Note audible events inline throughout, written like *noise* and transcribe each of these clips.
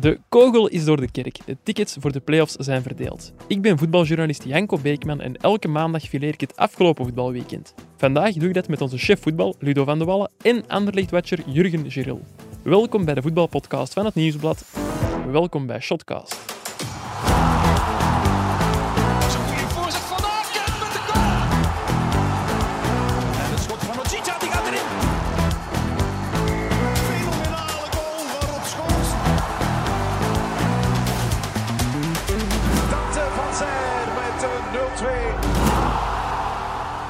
De kogel is door de kerk. De tickets voor de play-offs zijn verdeeld. Ik ben voetbaljournalist Janko Beekman en elke maandag fileer ik het afgelopen voetbalweekend. Vandaag doe ik dat met onze chef voetbal Ludo van de Wallen en Anderlecht-watcher Jurgen Giril. Welkom bij de voetbalpodcast van het Nieuwsblad. Welkom bij Shotcast.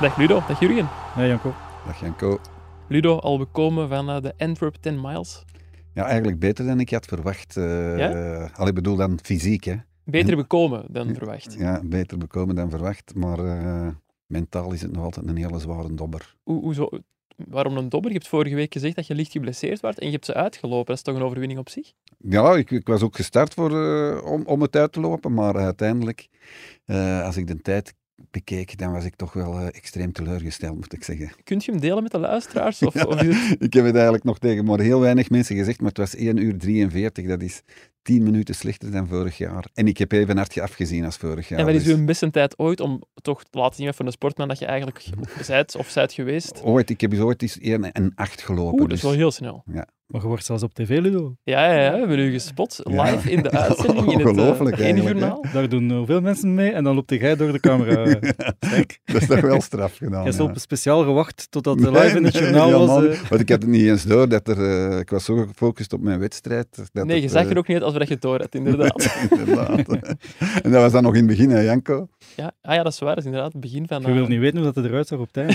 Dag Ludo, dag Jurgen. Ja, Janko. Dag Janko. Ludo, al bekomen van eh, de Antwerp 10 miles. Ja, eigenlijk beter dan ik had verwacht. eh Ja? al ik bedoel dan fysiek, hè. Beter En- bekomen dan verwacht. Ja, beter bekomen dan verwacht. Maar eh, mentaal is het nog altijd een hele zware dobber. Hoe, hoezo? Waarom een dobber? Je hebt vorige week gezegd dat je licht geblesseerd werd en je hebt ze uitgelopen. Dat is toch een overwinning op zich? Ja, ik, ik was ook gestart voor, om, om het uit te lopen. Maar uiteindelijk, eh, als ik de tijd bekeek, dan was ik toch wel eh, extreem teleurgesteld, moet ik zeggen. Kunt je hem delen met de luisteraars? Of, *laughs* of het... Ik heb het eigenlijk nog tegen maar heel weinig mensen gezegd, maar het was 1 uur 43. Dat is 10 minuten slechter dan vorig jaar. En ik heb even hard afgezien als vorig jaar. En wat is dus- uw beste tijd ooit om toch te laten zien van een sportman dat je eigenlijk *laughs* zijt of zijt geweest? Ooit, ik heb eens ooit eens 1 en 8 gelopen. Oeh, dat is dus- wel heel snel. Maar je wordt zelfs op tv, Ludo. Ja, ja, ja, we hebben u gespot. Ja. Live in de *laughs* uitzending in het uh, eigenlijk, journaal. Daar doen heel veel mensen mee en dan loopt jij door de camera. *laughs* Kijk, *laughs* Dat is toch wel straf gedaan. ja. hebt speciaal gewacht totdat de Nee, live in het nee, journaal was. eh. Want ik had het niet eens door dat er... eh, ik was zo gefocust op mijn wedstrijd. Dat Nee, je het, zag eh, er ook niet uit alsof dat je het door had, inderdaad. inderdaad. en dat was dan nog in het begin, hè, Janko? Ja, ah ja, dat is waar. Dat is inderdaad het begin van... Je wil eh, niet weten hoe dat het eruit zag op. Nee,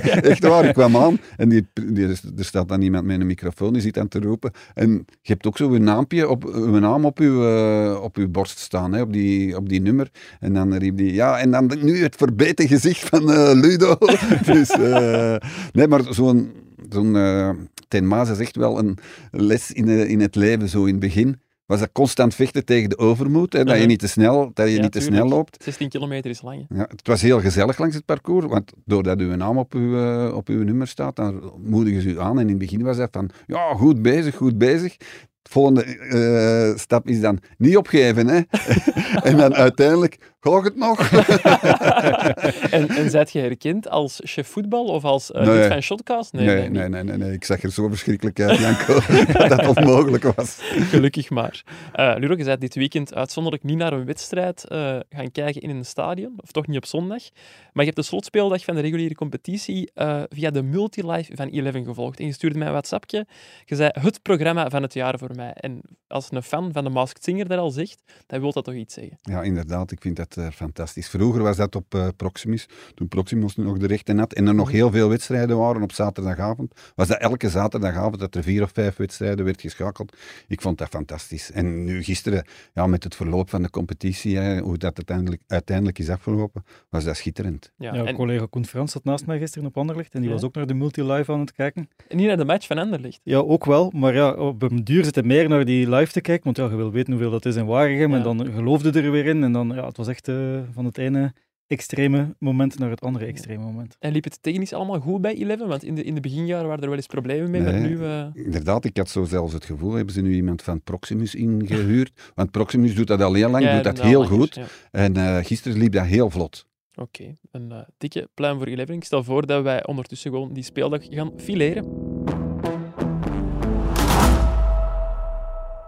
echt waar, ik kwam aan en die, die, er staat dan iemand met een microfoon, die zit aan te roepen. En je hebt ook zo een naampje op, een naam op uw, eh, op uw borst staan, hè, op, die, op die nummer. En dan riep die, ja, en dan nu het verbeten gezicht van eh, Ludo. *laughs* dus, eh, nee, maar zo'n zo'n Ten Maas is echt wel een les in, in het leven, zo in het begin. Was dat constant vechten tegen de overmoed, hè, dat je niet te snel, dat je Ja, niet te tuurlijk. snel loopt. 16 kilometer is lang. hè. Ja, het was heel gezellig langs het parcours, want doordat uw naam op uw, eh, op uw nummer staat, dan moedigen ze u aan. En in het begin was dat van, ja, goed bezig, goed bezig. De volgende eh, stap is dan niet opgeven, hè. *laughs* en dan uiteindelijk, gaat het nog? *laughs* en, en zijt je herkend als chef voetbal of als uh, Nee. van Shotcast? Nee, nee, nee, nee, nee. Ik zag er zo verschrikkelijk uit, Janko, *laughs* dat dat onmogelijk was. Gelukkig maar. Eh Ludo, je bent dit weekend uitzonderlijk niet naar een wedstrijd eh, gaan kijken in een stadion, of toch niet op zondag. Maar je hebt de slotspeeldag van de reguliere competitie via de multilive van Eleven gevolgd. En je stuurde mij een WhatsAppje. Je zei het programma van het jaar voor mij. En als een fan van de Masked Singer dat al zegt, dan wil dat toch iets zeggen. Ja, inderdaad, ik vind dat eh, fantastisch. Vroeger was dat op eh, Proximus, toen Proximus nog de rechten had en er nog heel veel wedstrijden waren op zaterdagavond, was dat elke zaterdagavond dat er vier of vijf wedstrijden werd geschakeld. Ik vond dat fantastisch. En nu gisteren, ja, met het verloop van de competitie, hè, hoe dat uiteindelijk, uiteindelijk is afgelopen, was dat schitterend. Ja. Ja, en, collega Koen Frans zat naast mij gisteren op Anderlecht en die Ja. was ook naar de multi-live aan het kijken. en niet naar de match van Anderlecht. Ja, ook wel, maar ja, op een duur zit hij meer naar die live te kijken, want ja, je wil weten hoeveel dat is in Waregem Ja. en dan geloofde er weer in en dan, ja, het was echt eh, van het ene extreme moment naar het andere extreme moment. En liep het technisch allemaal goed bij Eleven? Want in de, in de beginjaren waren er wel eens problemen mee, maar Nee. nu... eh, Inderdaad, ik had zo zelfs het gevoel, hebben ze nu iemand van Proximus ingehuurd? *laughs* Want Proximus doet dat al heel lang, ja, doet dat heel goed. ja. En eh, gisteren liep dat heel vlot. Oké, een dikke pluim voor Eleven. Ik stel voor dat wij ondertussen gewoon die speeldag gaan fileren.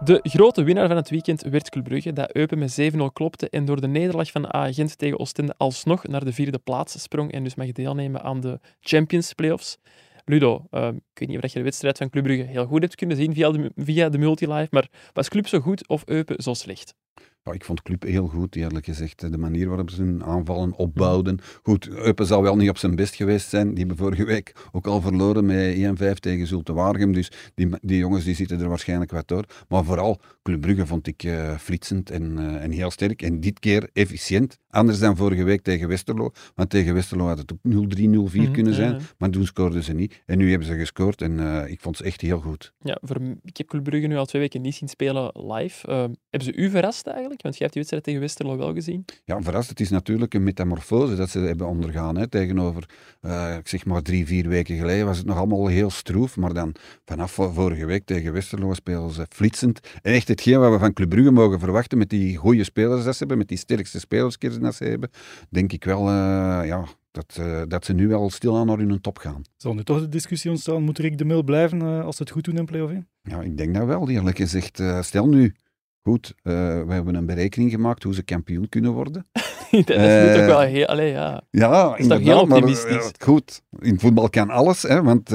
De grote winnaar van het weekend werd Club Brugge, dat Eupen met 7-0 klopte en door de nederlaag van de A-agent tegen Oostende alsnog naar de vierde plaats sprong en dus mag deelnemen aan de Champions Playoffs. Ludo, eh, ik weet niet of je de wedstrijd van Club Brugge heel goed hebt kunnen zien via de, via de multilive, maar was Club zo goed of Eupen zo slecht? Ja, ik vond Club heel goed, eerlijk gezegd. De manier waarop ze hun aanvallen opbouwden. Goed, Eupen zal wel niet op zijn best geweest zijn. Die hebben vorige week ook al verloren met 1-5 tegen Zulte Waregem. Dus die, die jongens die zitten er waarschijnlijk wat door. Maar vooral, Club Brugge vond ik flitsend en, eh, en heel sterk. En dit keer efficiënt. Anders dan vorige week tegen Westerlo. Want tegen Westerlo had het ook 0-3, 0-4 Mhm, kunnen zijn. Maar toen scoorden ze niet. En nu hebben ze gescoord. En eh, ik vond ze echt heel goed. Ja, voor, ik heb Club Brugge nu al twee weken niet zien spelen live. Eh, hebben ze u verrast eigenlijk? Eigenlijk? Want jij hebt die wedstrijd tegen Westerlo wel gezien. Ja, verrast. Het is natuurlijk een metamorfose dat ze hebben ondergaan. Hè. Tegenover, uh, ik zeg maar drie, vier weken geleden was het nog allemaal heel stroef. Maar dan vanaf vorige week tegen Westerlo spelen ze flitsend. En echt hetgeen wat we van Club Brugge mogen verwachten met die goede spelers dat ze hebben, met die sterkste spelers dat ze hebben, denk ik wel, uh, ja, dat, uh, dat ze nu wel stilaan naar hun top gaan. Zal nu toch de discussie ontstaan, moet Rick de Mil blijven uh, als ze het goed doen in play-off 1? Ja, ik denk dat wel, eerlijk gezegd. Uh, stel nu, goed, we hebben een berekening gemaakt hoe ze kampioen kunnen worden. *laughs* dat is toch wel heel... Allee, ja. Ja, is toch heel optimistisch. Maar, goed, in voetbal kan alles, hè, want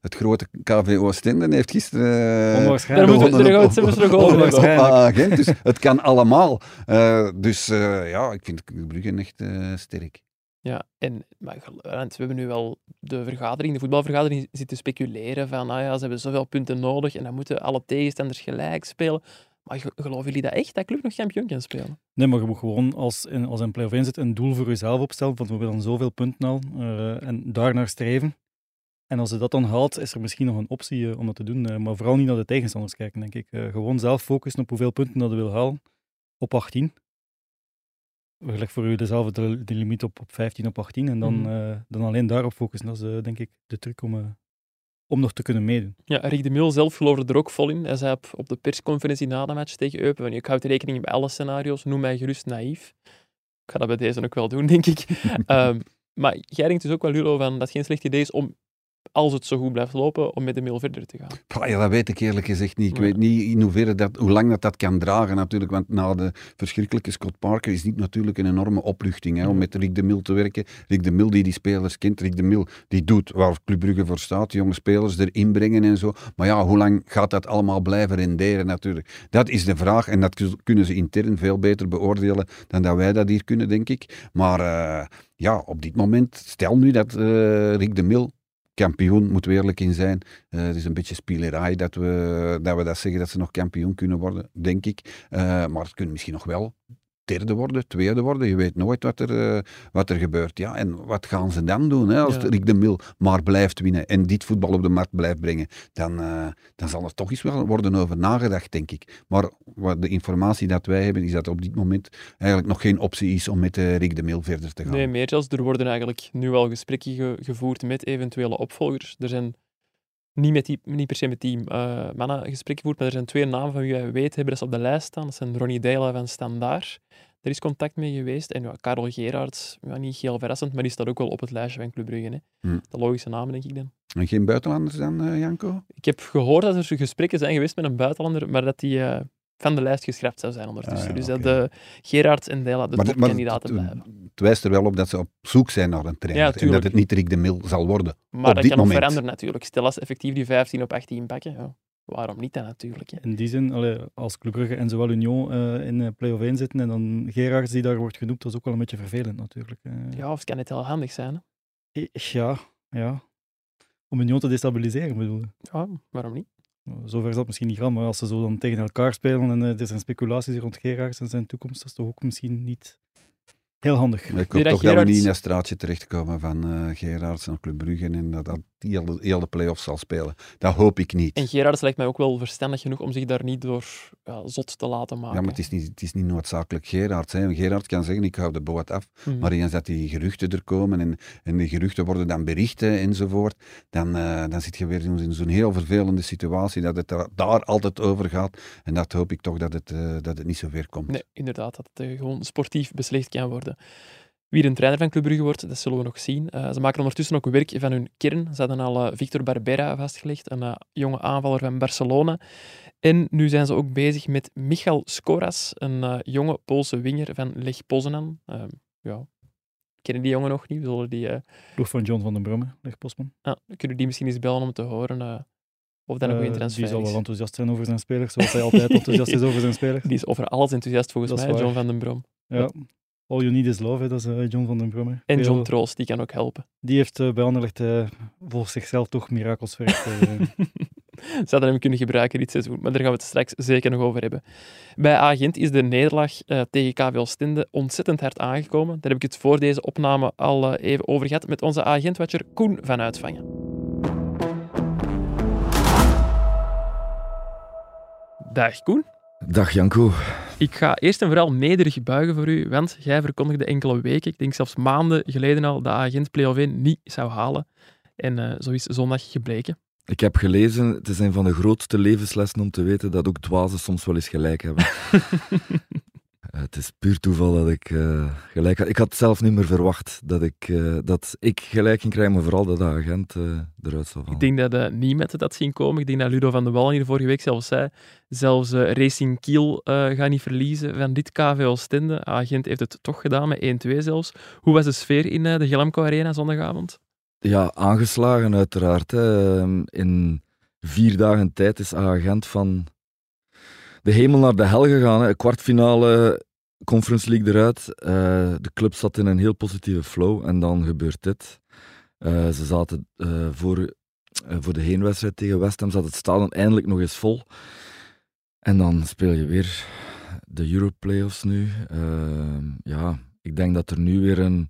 het grote KV Oostende heeft gisteren... Onwaarschijnlijk. Daar moeten we nog over Dus het kan allemaal. dus ja, ik vind Brugge echt sterk. Ja, en maar, we hebben nu wel de vergadering, de voetbalvergadering, zitten speculeren van ah ja, ze hebben zoveel punten nodig en dan moeten alle tegenstanders gelijk spelen. Maar geloven jullie dat echt, dat club nog kampioen kan spelen? Nee, maar je moet gewoon als, in, als een play-off 1 zit een doel voor jezelf opstellen, want we dan zoveel punten al, uh, en daarnaar streven. En als je dat dan haalt, is er misschien nog een optie uh, om dat te doen. Uh, maar vooral niet naar de tegenstanders kijken, denk ik. gewoon zelf focussen op hoeveel punten dat je wil halen. Op 18 leg voor u dezelfde de limiet op, op 15 op 18 en dan, mm. uh, dan alleen daarop focussen. Dat is denk ik de truc om, om nog te kunnen meedoen. Ja, Rick de Mil zelf geloofde er ook vol in. Hij zei op, op de persconferentie na de match tegen Eupen, ik houd rekening bij alle scenario's, noem mij gerust naïef. Ik ga dat bij deze ook wel doen, denk ik. um, *laughs* maar jij denkt dus ook wel, Lulo, van dat het geen slecht idee is om als het zo goed blijft lopen, om met de mail verder te gaan? ja, dat weet ik eerlijk gezegd niet. Ik weet niet in hoeverre dat, hoe lang dat, dat kan dragen natuurlijk, want na de verschrikkelijke Scott Parker is dit natuurlijk een enorme opluchting hè, om met Rick de Mil te werken. Rick de Mil die die spelers kent, Rick de Mil die doet waar Club Brugge voor staat, jonge spelers erin brengen en zo. Maar ja, hoe lang gaat dat allemaal blijven renderen natuurlijk? Dat is de vraag en dat kunnen ze intern veel beter beoordelen dan dat wij dat hier kunnen, denk ik. Maar... Uh, ja, op dit moment, stel nu dat uh, Rick de Mil kampioen, moeten we eerlijk in zijn. Uh, het is een beetje spielerij dat we, dat we dat zeggen, dat ze nog kampioen kunnen worden, denk ik. Uh, maar het kunnen misschien nog wel derde worden, tweede worden. Je weet nooit wat er, uh, wat er gebeurt. Ja, en wat gaan ze dan doen hè, als ja. Rick de Mil maar blijft winnen en dit voetbal op de markt blijft brengen? Dan, uh, dan zal er toch eens wel worden over nagedacht, denk ik. Maar wat de informatie dat wij hebben, is dat op dit moment eigenlijk nog geen optie is om met uh, Rick de Mil verder te gaan. Nee, meer zelfs. Er worden eigenlijk nu al gesprekken ge gevoerd met eventuele opvolgers. Er zijn niet, met die, niet per se met die uh, mannen gesprekken gevoerd, maar er zijn twee namen van wie wij weten hebben dat ze op de lijst staan. Dat zijn Ronnie Deila van Standaard. Er is contact mee geweest. En ja, Karel Gerards, ja, niet heel verrassend, maar die staat ook wel op het lijstje van Club Brugge. Hè. Hmm. De logische namen, denk ik dan. En geen buitenlanders dan, uh, Janko? Ik heb gehoord dat er gesprekken zijn geweest met een buitenlander, maar dat die uh, van de lijst geschrapt zou zijn ondertussen. Ah, ja, dus okay. dat de Gerards en Dela de maar, topkandidaten maar, blijven. Het wijst er wel op dat ze op zoek zijn naar een trainer. Ja, en dat het niet Rick de Mil zal worden. Maar op dat dit kan moment. veranderen natuurlijk. Stel als ze effectief die 15 op 18 pakken. Ja. Waarom niet dan natuurlijk? Hè? In die zin, allee, als Club Brugge en zowel Union uh, in uh, play-off 1 zitten en dan Gerards die daar wordt genoemd, dat is ook wel een beetje vervelend natuurlijk. Uh. Ja, of het kan net heel handig zijn. Hè? Ja, ja. Om Union te destabiliseren bedoel Ja, waarom niet? Zover is dat misschien niet gaan, maar als ze zo dan tegen elkaar spelen en er zijn speculaties rond Gerards en zijn toekomst, dat is toch ook misschien niet heel handig. Ik hoop toch dat we niet in een straatje terechtkomen van uh, Gerards naar Club Brugge en dat dat heel de, heel de play-offs zal spelen. Dat hoop ik niet. En Gerards lijkt mij ook wel verstandig genoeg om zich daar niet door ja, zot te laten maken. Ja, maar het is niet, het is niet noodzakelijk Gerards. Hè. Gerards kan zeggen, ik hou de boot af. Mm -hmm. Maar eens dat die geruchten er komen en, en die geruchten worden dan berichten enzovoort, dan, uh, dan zit je weer in zo'n heel vervelende situatie dat het daar altijd over gaat. En dat hoop ik toch dat het, uh, dat het niet zo ver komt. Nee, inderdaad. Dat het uh, gewoon sportief beslist kan worden. Wie een trainer van Club Brugge wordt, dat zullen we nog zien. Uh, ze maken ondertussen ook werk van hun kern. Ze hadden al uh, Victor Barbera vastgelegd, een uh, jonge aanvaller van Barcelona. En nu zijn ze ook bezig met Michal Skoras, een jonge Poolse winger van Lech Poznan. Ja, kennen die jongen nog niet. We zullen die... Ploeg van John van den Bromme, Lech Poznan. Ah, kunnen die misschien eens bellen om te horen of dat een goede transfer Die zal wel enthousiast zijn over zijn spelers, zoals hij altijd *laughs* enthousiast is over zijn spelers. Die is over alles enthousiast volgens mij, John van den Brom. Ja, All You Need Is Love, hè, dat is uh, John van den Bromme. En John Troost, die kan ook helpen. Die heeft uh, bij Anderlecht uh, volgens zichzelf toch mirakels verricht. *laughs* Ze hadden hem kunnen gebruiken dit seizoen, maar daar gaan we het straks zeker nog over hebben. Bij Agent is de nederlaag tegen KV Oostende ontzettend hard aangekomen. Daar heb ik het voor deze opname al even over gehad met onze agentwatcher Koen van Uitvangen. Dag Koen. Dag Janko. Ik ga eerst en vooral nederig buigen voor u, want jij verkondigde enkele weken, ik denk zelfs maanden geleden al, dat agent play-off 1 niet zou halen. En uh, zo is zondag gebleken. Ik heb gelezen, het is een van de grootste levenslessen om te weten dat ook dwazen soms wel eens gelijk hebben. *laughs* Eh, het is puur toeval dat ik uh, gelijk had. Ik had zelf niet meer verwacht dat ik, uh, dat ik gelijk ging krijgen, maar vooral dat de agent eruit zou vallen. Ik denk dat de Niemet dat zien komen. Ik denk dat Ludo van de Wal hier vorige week zelfs zei. Zelfs Racing Kiel gaat niet verliezen van dit KV Oostende. Agent heeft het toch gedaan, met 1-2 zelfs. Hoe was de sfeer in de Glamco Arena zondagavond? Ja, aangeslagen uiteraard. Hè. Ehm, in vier dagen tijd is agent van de hemel naar de hel gegaan. Hè. Kwartfinale Conference League eruit. Uh, de club zat in een heel positieve flow en dan gebeurt dit. Uh, ze zaten uh, voor, voor de heenwedstrijd tegen West Ham, zat het stadion eindelijk nog eens vol. En dan speel je weer de Euro Playoffs nu. ja, ik denk dat er nu weer een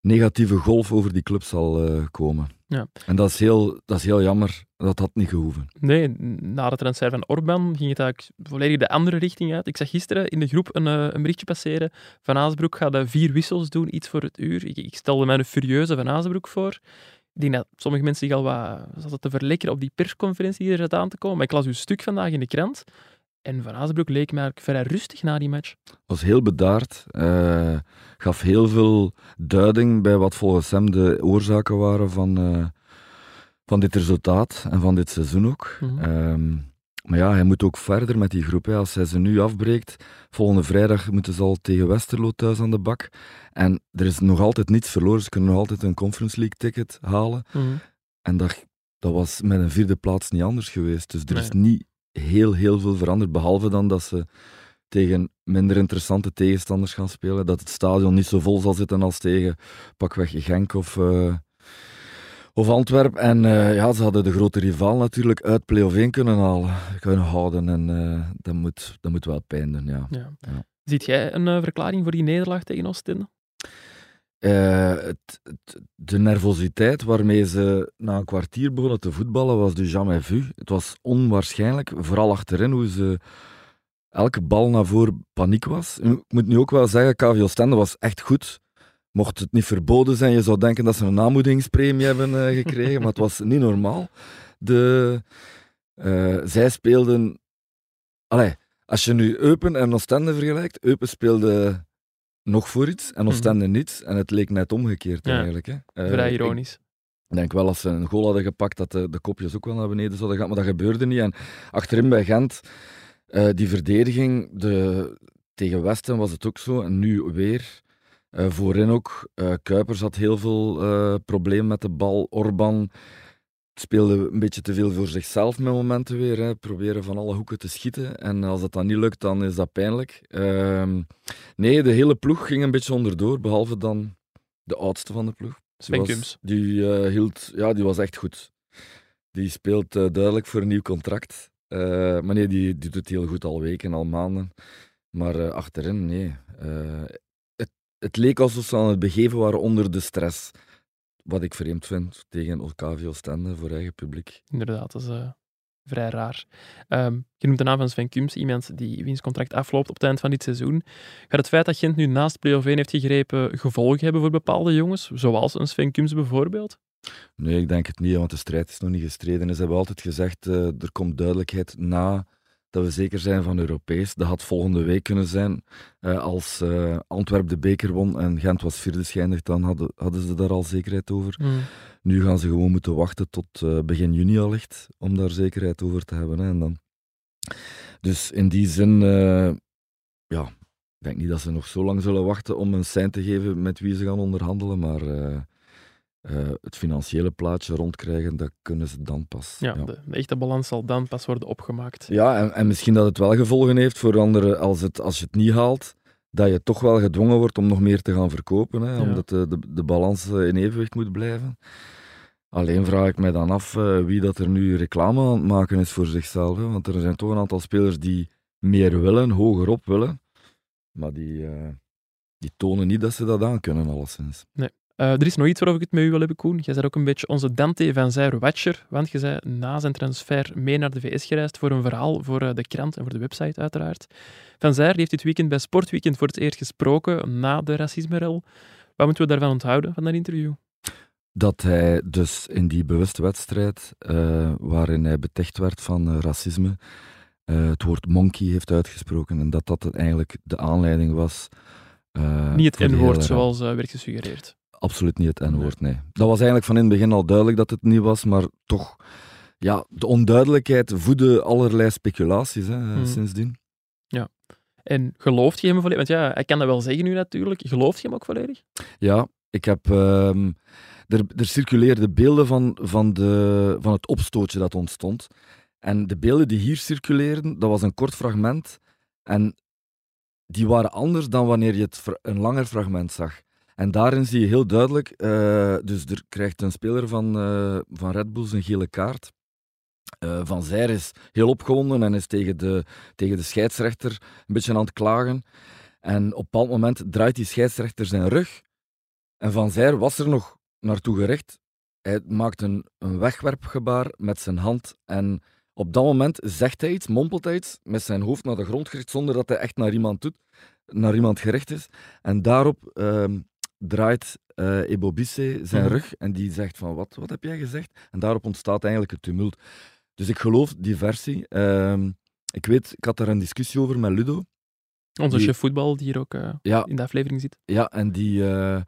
negatieve golf over die club zal komen. Ja. En dat is, heel, dat is heel jammer. Dat had niet gehoeven. Nee, na de transfer van Orban ging het eigenlijk volledig de andere richting uit. Ik zag gisteren in de groep een, uh, een berichtje passeren. Van Azenbroek gaat uh, vier wissels doen, iets voor het uur. Ik, ik stelde mij een furieuze Van Azenbroek voor. Ik denk dat sommige mensen zich al wat zaten te verlekkeren op die persconferentie die er zat aan te komen. Maar ik las uw stuk vandaag in de krant. En Van Azenbroek leek me vrij rustig na die match. Was heel bedaard. Uh, gaf heel veel duiding bij wat volgens hem de oorzaken waren van, uh, van dit resultaat en van dit seizoen ook. Mm -hmm. um, maar ja, hij moet ook verder met die groep. Hè. Als hij ze nu afbreekt, volgende vrijdag moeten ze al tegen Westerlo thuis aan de bak. En er is nog altijd niets verloren. Ze kunnen nog altijd een Conference League ticket halen. Mm -hmm. En dat, dat was met een vierde plaats niet anders geweest. Dus er nee. is niet heel, heel veel veranderd. Behalve dan dat ze tegen minder interessante tegenstanders gaan spelen. Dat het stadion niet zo vol zal zitten als tegen pakweg Genk of, uh, of Antwerpen. En uh, ja, ze hadden de grote rival natuurlijk uit play-off 1 kunnen, halen, kunnen houden. En uh, dat, moet, dat moet wel pijn doen, ja. ja. ja. Ziet jij een verklaring voor die nederlaag tegen Oostende? Het, de nervositeit waarmee ze na een kwartier begonnen te voetballen was du jamais vu. Het was onwaarschijnlijk, vooral achterin, hoe ze elke bal naar voren paniek was. Ik moet nu ook wel zeggen, KV Oostende was echt goed. Mocht het niet verboden zijn, je zou denken dat ze een aanmoedigingspremie hebben uh, gekregen, maar het was niet normaal. De, uh, zij speelden... Als je nu Eupen en Oostende vergelijkt, Eupen speelde nog voor iets en Oostende mm. niets. En het leek net omgekeerd ja. eigenlijk. Hè. Uh, Vrij ironisch. Ik denk wel als ze een goal hadden gepakt dat de, de kopjes ook wel naar beneden zouden gaan, maar dat gebeurde niet. En achterin bij Gent, uh, die verdediging, de, tegen Westen was het ook zo en nu weer. Uh, voorin ook, Kuipers had heel veel problemen met de bal. Orban speelde een beetje te veel voor zichzelf met momenten weer. Hè. Proberen van alle hoeken te schieten. En als dat dan niet lukt, dan is dat pijnlijk. Uh, nee, de hele ploeg ging een beetje onderdoor, behalve dan de oudste van de ploeg. Kums. Die, uh, hield, ja, die was echt goed. Die speelt uh, duidelijk voor een nieuw contract. Uh, maar nee, die, die doet heel goed al weken, al maanden. Maar achterin, nee. het, het leek alsof ze aan het begeven waren onder de stress. Wat ik vreemd vind tegen Octavio Stende voor eigen publiek. Inderdaad, dat is uh, vrij raar. Um, je noemt de naam van Sven Kums, iemand die wiens contract afloopt op het eind van dit seizoen. Gaat het feit dat Gent nu naast play-off 1 heeft gegrepen gevolgen hebben voor bepaalde jongens, zoals een Sven Kums bijvoorbeeld? Nee, ik denk het niet, want de strijd is nog niet gestreden. Ze hebben altijd gezegd, uh, er komt duidelijkheid na dat we zeker zijn van Europees. Dat had volgende week kunnen zijn. Uh, als uh, Antwerp de beker won en Gent was vierde schijnig, dan hadden, hadden ze daar al zekerheid over. Mm. Nu gaan ze gewoon moeten wachten tot uh, begin juni allicht, om daar zekerheid over te hebben. Hè. En dan... Dus in die zin, ja, ik denk niet dat ze nog zo lang zullen wachten om een sein te geven met wie ze gaan onderhandelen, maar uh, het financiële plaatje rondkrijgen, dat kunnen ze dan pas. Ja, ja. De, de, echte balans zal dan pas worden opgemaakt. Ja, en, en misschien dat het wel gevolgen heeft voor anderen als, het, als je het niet haalt, dat je toch wel gedwongen wordt om nog meer te gaan verkopen, hè, ja. omdat de, de, de balans in evenwicht moet blijven. Alleen vraag ik mij dan af uh, wie dat er nu reclame aan het maken is voor zichzelf. Hè, want er zijn toch een aantal spelers die meer willen, hoger op willen, maar die, uh, die tonen niet dat ze dat aan kunnen, alleszins. Nee. Eh, er is nog iets waarover ik het met u wil hebben, Koen. Jij bent ook een beetje onze Dante van Zijr Watcher, want je bent na zijn transfer mee naar de VS gereisd voor een verhaal voor eh, de krant en voor de website uiteraard. Van Zijr heeft dit weekend bij Sportweekend voor het eerst gesproken na de racisme-rel. Wat moeten we daarvan onthouden, van dat interview? Dat hij dus in die bewuste wedstrijd, uh, waarin hij beticht werd van racisme, het woord monkey heeft uitgesproken en dat dat eigenlijk de aanleiding was uh, niet het N-woord zoals werd gesuggereerd. Absoluut niet het N-woord, nee. Dat was eigenlijk van in het begin al duidelijk dat het niet was, maar toch, ja, de onduidelijkheid voedde allerlei speculaties hè, hmm. sindsdien. Ja. En gelooft je hem volledig? Want ja, hij kan dat wel zeggen nu natuurlijk. Gelooft je hem ook volledig? Ja, ik heb... Uh, er, er circuleerden beelden van, van, de, van het opstootje dat ontstond. En de beelden die hier circuleerden, dat was een kort fragment. En die waren anders dan wanneer je het een langer fragment zag. En daarin zie je heel duidelijk, uh, dus er krijgt een speler van, uh, van Red Bulls een gele kaart. Uh, van Zijr is heel opgewonden en is tegen de, tegen de scheidsrechter een beetje aan het klagen. En op een bepaald moment draait die scheidsrechter zijn rug. En Van Zijr was er nog naartoe gericht. Hij maakt een, een wegwerpgebaar met zijn hand en op dat moment zegt hij iets, mompelt hij iets, met zijn hoofd naar de grond gericht, zonder dat hij echt naar iemand doet, naar iemand gericht is. En daarop uh, draait uh, Ebobisse zijn mhm. rug en die zegt van, wat, wat heb jij gezegd? En daarop ontstaat eigenlijk het tumult. Dus ik geloof die versie. Uh, ik weet, ik had daar een discussie over met Ludo. Onze chef voetbal, die hier ook uh, ja, in de aflevering zit. Ja, en die eh,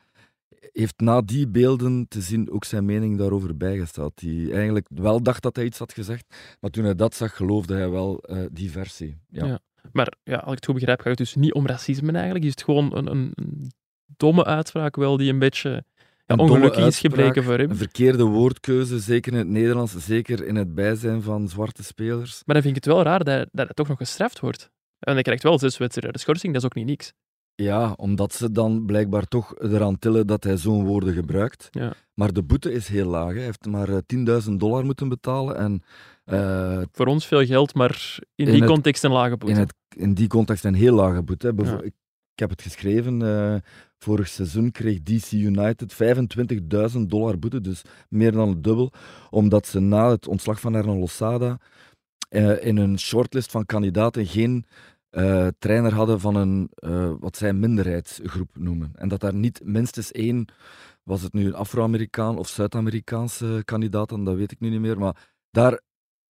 heeft na die beelden te zien ook zijn mening daarover bijgesteld. Die eigenlijk wel dacht dat hij iets had gezegd, maar toen hij dat zag, geloofde hij wel die versie. Ja. ja. Maar ja, als ik het goed begrijp, gaat het dus niet om racisme eigenlijk. Is het gewoon een, een domme uitspraak wel die een beetje ja, ongelukkig is gebleken voor hem? Een verkeerde woordkeuze, zeker in het Nederlands, zeker in het bijzijn van zwarte spelers. Maar dan vind ik het wel raar dat, dat het toch nog gestraft wordt. En hij krijgt wel zes wedstrijden schorsing, dat is ook niet niks. Ja, omdat ze dan blijkbaar toch eraan tillen dat hij zo'n woorden gebruikt. Ja. Maar de boete is heel laag. Hij heeft maar 10.000 eh, dollar moeten betalen. En, uh, Voor ons veel geld, maar in, die context een lage boete. In, het, in die context een heel lage boete. Ik, ik, heb het geschreven. Uh, vorig seizoen kreeg DC United 25.000 dollar boete, dus meer dan het dubbel. Omdat ze na het ontslag van Hernan Losada in een shortlist van kandidaten geen uh, trainer hadden van een, uh, wat zij minderheidsgroep noemen. En dat daar niet minstens één, was het nu een Afro-Amerikaan of Zuid-Amerikaanse kandidaat, dat weet ik nu niet meer, maar daar,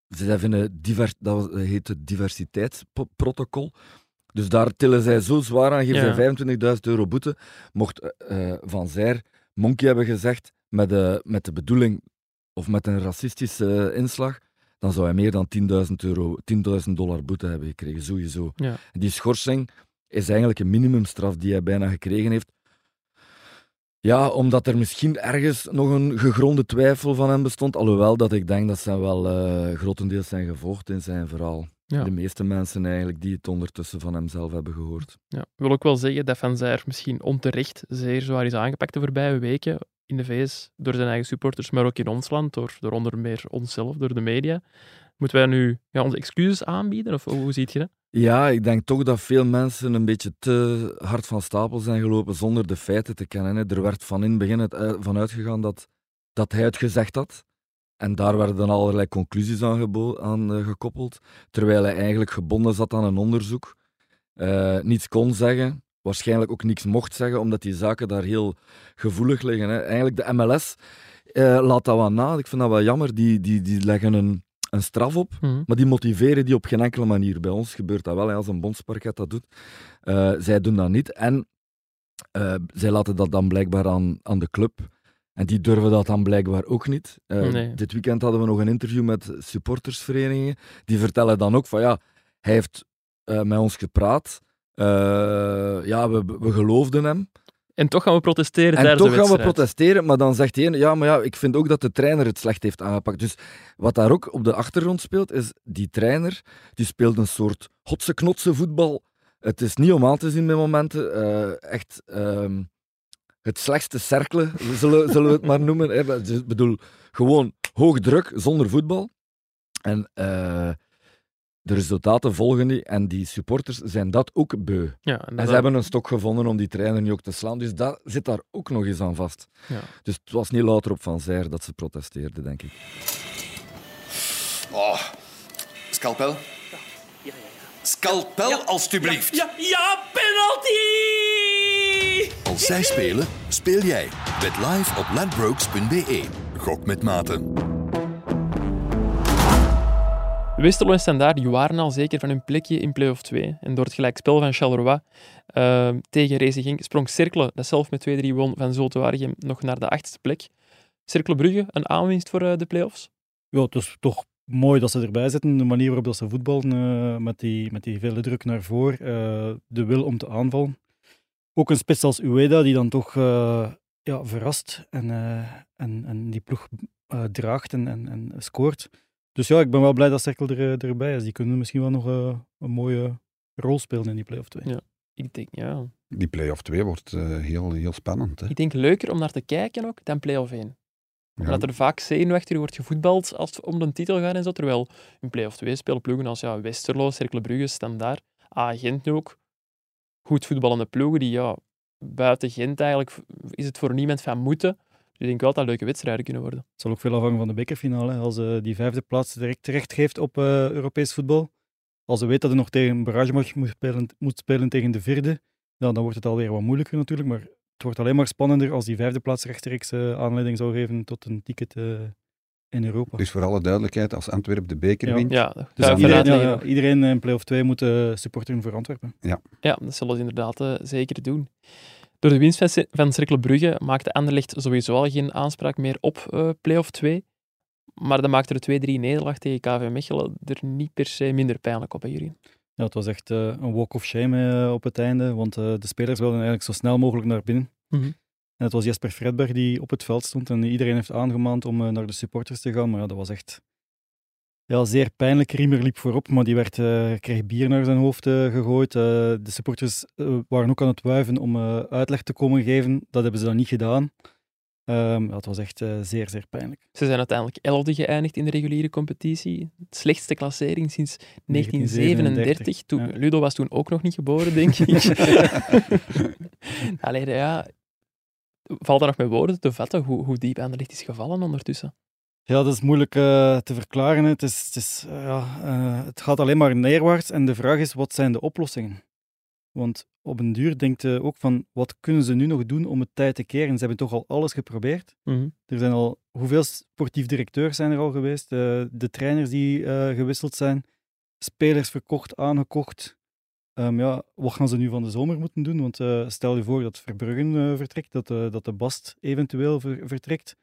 zij vinden, divers, dat heet het diversiteitsprotocol. Dus daar tillen zij zo zwaar aan, geven zij 25.000 euro boete. Mocht uh, Van Zijr Monkey hebben gezegd, met de, met de bedoeling, of met een racistische inslag, dan zou hij meer dan 10.000 euro, 10.000 dollar boete hebben gekregen, sowieso. Ja. Die schorsing is eigenlijk een minimumstraf die hij bijna gekregen heeft. Ja, omdat er misschien ergens nog een gegronde twijfel van hem bestond. Alhoewel dat ik denk dat ze wel uh, grotendeels zijn gevolgd in zijn verhaal. De meeste mensen eigenlijk die het ondertussen van hemzelf hebben gehoord. Ja, ik wil ook wel zeggen dat Van Zijr misschien onterecht zeer zwaar is aangepakt de voorbije weken in de VS door zijn eigen supporters, maar ook in ons land, door, door onder meer onszelf, door de media. Moeten wij nu ja, onze excuses aanbieden, of hoe ziet je dat? Ja, ik denk toch dat veel mensen een beetje te hard van stapel zijn gelopen zonder de feiten te kennen. Er werd van in het begin het van uitgegaan dat, dat hij het gezegd had. En daar werden dan allerlei conclusies aan, aan uh, gekoppeld, terwijl hij eigenlijk gebonden zat aan een onderzoek. Uh, niets kon zeggen waarschijnlijk ook niks mocht zeggen, omdat die zaken daar heel gevoelig liggen. Hè. Eigenlijk de MLS uh, eh, laat dat wel na. Ik vind dat wel jammer. Die, die, die leggen een, een straf op, mhm. maar die motiveren die op geen enkele manier. Bij ons gebeurt dat wel, als een bondsparket dat doet. Zij doen dat niet. En zij laten dat dan blijkbaar aan, aan de club. En die durven dat dan blijkbaar ook niet. Dit weekend hadden we nog een interview met supportersverenigingen. Die vertellen dan ook van ja, hij heeft met ons gepraat. Uh, ja, we, we geloofden hem. En toch gaan we protesteren En toch gaan we protesteren, maar dan zegt hij, ja, maar ja, ik vind ook dat de trainer het slecht heeft aangepakt. Dus wat daar ook op de achtergrond speelt, is die trainer, die speelt een soort hotse knotse voetbal. Het is niet om aan te zien met momenten. Uh, echt uh, het slechtste cerkelen, zullen, zullen we het maar noemen. Ik bedoel, gewoon hoog druk, zonder voetbal. En uh, de resultaten volgen niet en die supporters zijn dat ook beu. Ja, en En dat- ze hebben een stok gevonden om die trainer nu ook te slaan, dus dat zit daar ook nog eens aan vast. Ja. Dus het was niet louter op Van Zijr dat ze protesteerden, denk ik. Oh, scalpel? Scalpel, alstublieft. Ja, ja, penalty! Als zij spelen, speel jij. Bet live op ladbrokes.be. Gok met maten. Westerlo en Standaard die waren al zeker van hun plekje in play-off 2. En door het gelijkspel van Charleroi eh, tegen Racing sprong Cercle, dat zelf met 2-3 won van Zulte Waregem, nog naar de achtste plek. Cercle Brugge, een aanwinst voor eh, de play-offs? Ja, het is toch mooi dat ze erbij zitten. De manier waarop dat ze voetballen, eh, met, die, met die vele druk naar voren, eh, de wil om te aanvallen. Ook een spits als Ueda, die dan toch eh, ja, verrast en, eh, en, en die ploeg eh, draagt en, en, en scoort. Dus ja, ik ben wel blij dat Cerkel er, erbij is. Die kunnen misschien wel nog eh, een mooie rol spelen in die play-off 2. Ja. Ik denk, ja. Die play-off 2 wordt eh, heel, heel spannend. Hè? Ik denk leuker om naar te kijken ook dan play-off 1. Ja. Omdat er vaak zenuwachtig wordt gevoetbald als het om de titel gaat en zo. Terwijl in play-off 2 spelen ploegen als ja, Westerlo, Cercle Brugge, Standaard, A Gent nu ook. Goed voetballende ploegen die ja, buiten Gent eigenlijk is het voor niemand van moeten. Dus ik denk wel dat leuke wedstrijden kunnen worden. Het zal ook veel afhangen van de bekerfinale. Als eh, die vijfde plaats direct terecht geeft op eh, Europees voetbal. Als ze weet dat hij nog tegen barrage moet spelen, moet spelen tegen de vierde, dan, dan wordt het alweer wat moeilijker natuurlijk. Maar het wordt alleen maar spannender als die vijfde plaats rechtstreeks eh, aanleiding zou geven tot een ticket in Europa. Dus voor alle duidelijkheid, als Antwerpen de beker Ja. wint, Ja, dat Dus iedereen, ja, ja, iedereen in play-off 2 moet eh, supporteren voor Antwerpen. Ja, dat zullen ze inderdaad eh, zeker doen. Door de winst van, Ce- van Cercle Brugge maakte Anderlecht sowieso al geen aanspraak meer op eh play-off 2. Maar dan maakte de 2-3 nederlaag tegen KV Mechelen er niet per se minder pijnlijk op, hè, Jurien? Ja, het was echt eh, een walk of shame op het einde, want eh, de spelers wilden eigenlijk zo snel mogelijk naar binnen. Mhm. En het was Jesper Fredberg die op het veld stond en iedereen heeft aangemaand om eh, naar de supporters te gaan. Maar ja, dat was echt ja, zeer pijnlijk. Riemer liep voorop, maar die werd, eh, kreeg bier naar zijn hoofd eh, gegooid. De supporters waren ook aan het wuiven om uitleg te komen geven. Dat hebben ze dan niet gedaan. Ehm, ja, het was echt zeer, zeer pijnlijk. Ze zijn uiteindelijk 11e geëindigd in de reguliere competitie. De slechtste klassering sinds 1937. 1937, Toen, ja. Ludo was toen ook nog niet geboren, denk ik. *laughs* *laughs* Allee, ja. Valt er nog met woorden te vatten hoe, hoe diep Anderlecht is gevallen ondertussen? Ja, dat is moeilijk eh, te verklaren. Het, is, het, is, eh, eh, het gaat alleen maar neerwaarts en de vraag is, wat zijn de oplossingen? Want op een duur denkt je ook van, wat kunnen ze nu nog doen om het tijd te keren? Ze hebben toch al alles geprobeerd. Mhm. Er zijn al, hoeveel sportief directeurs zijn er al geweest? De trainers die gewisseld zijn, spelers verkocht, aangekocht. Ehm, ja, wat gaan ze nu van de zomer moeten doen? Want eh, stel je voor dat Verbruggen eh, vertrekt, dat, eh, dat de Bast eventueel ver- vertrekt.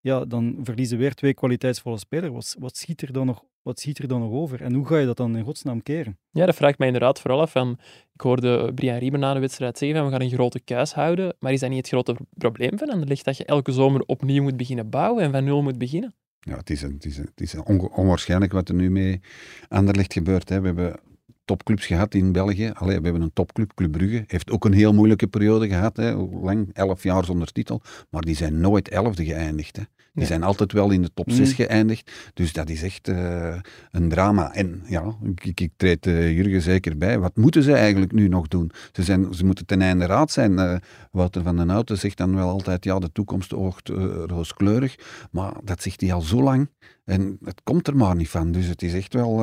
Ja, dan verliezen weer twee kwaliteitsvolle spelers. Wat, wat, schiet er dan nog, wat schiet er dan nog over? En hoe ga je dat dan in godsnaam keren? Ja, dat vraag ik mij inderdaad vooral af. Van, ik hoorde Brian Riemer na de wedstrijd zeggen van we gaan een grote kuis houden. Maar is dat niet het grote pro- probleem van Anderlecht? Dat je elke zomer opnieuw moet beginnen bouwen en van nul moet beginnen? Ja, het is, een, het is, een, het is onwaarschijnlijk wat er nu mee Anderlecht gebeurt. Hè. We hebben topclubs gehad in België. Allee, we hebben een topclub, Club Brugge. Heeft ook een heel moeilijke periode gehad. Hè. Lang? Elf jaar zonder titel. Maar die zijn nooit elfde geëindigd. Hè. Die zijn altijd wel in de top 6 Mm. geëindigd. Dus dat is echt eh, een drama. En ja, ik, ik treed eh, Jurgen zeker bij. Wat moeten ze eigenlijk nu nog doen? Ze, zijn, ze moeten ten einde raad zijn. Eh, Wouter van den Houten zegt dan wel altijd, ja, de toekomst oogt rooskleurig. Maar dat zegt hij al zo lang. En het komt er maar niet van. Dus het is echt wel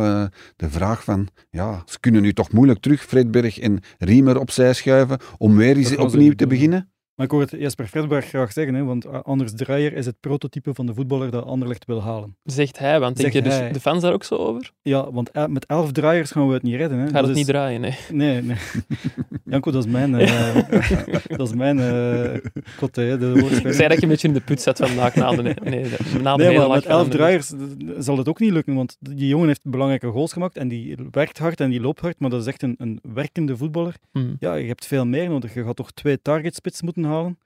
de vraag van, ja, ze kunnen nu toch moeilijk terug Fredberg en Riemer opzij schuiven om weer eens opnieuw te beginnen. Maar ik hoor het Jesper Fredberg graag zeggen, hè, want Anders Dreyer is het prototype van de voetballer dat Anderlecht wil halen. Zegt hij, want denk Zegt je dus de fans daar ook zo over? Ja, want met elf draaiers gaan we het niet redden. Hè. Gaat Dat het is- niet draaien, nee. Nee, nee. *laughs* Janko, dat is mijn, eh *laughs* dat is mijn eh kotte, hè, de dat je een beetje in de put zat vandaag na de, nee, na de Nee, maar met elf draaiers zal het ook niet lukken, want die jongen heeft belangrijke goals gemaakt en die werkt hard en die loopt hard, maar dat is echt een, een werkende voetballer. Mhm. Ja, je hebt veel meer nodig. Je gaat toch twee targetspits moeten halen.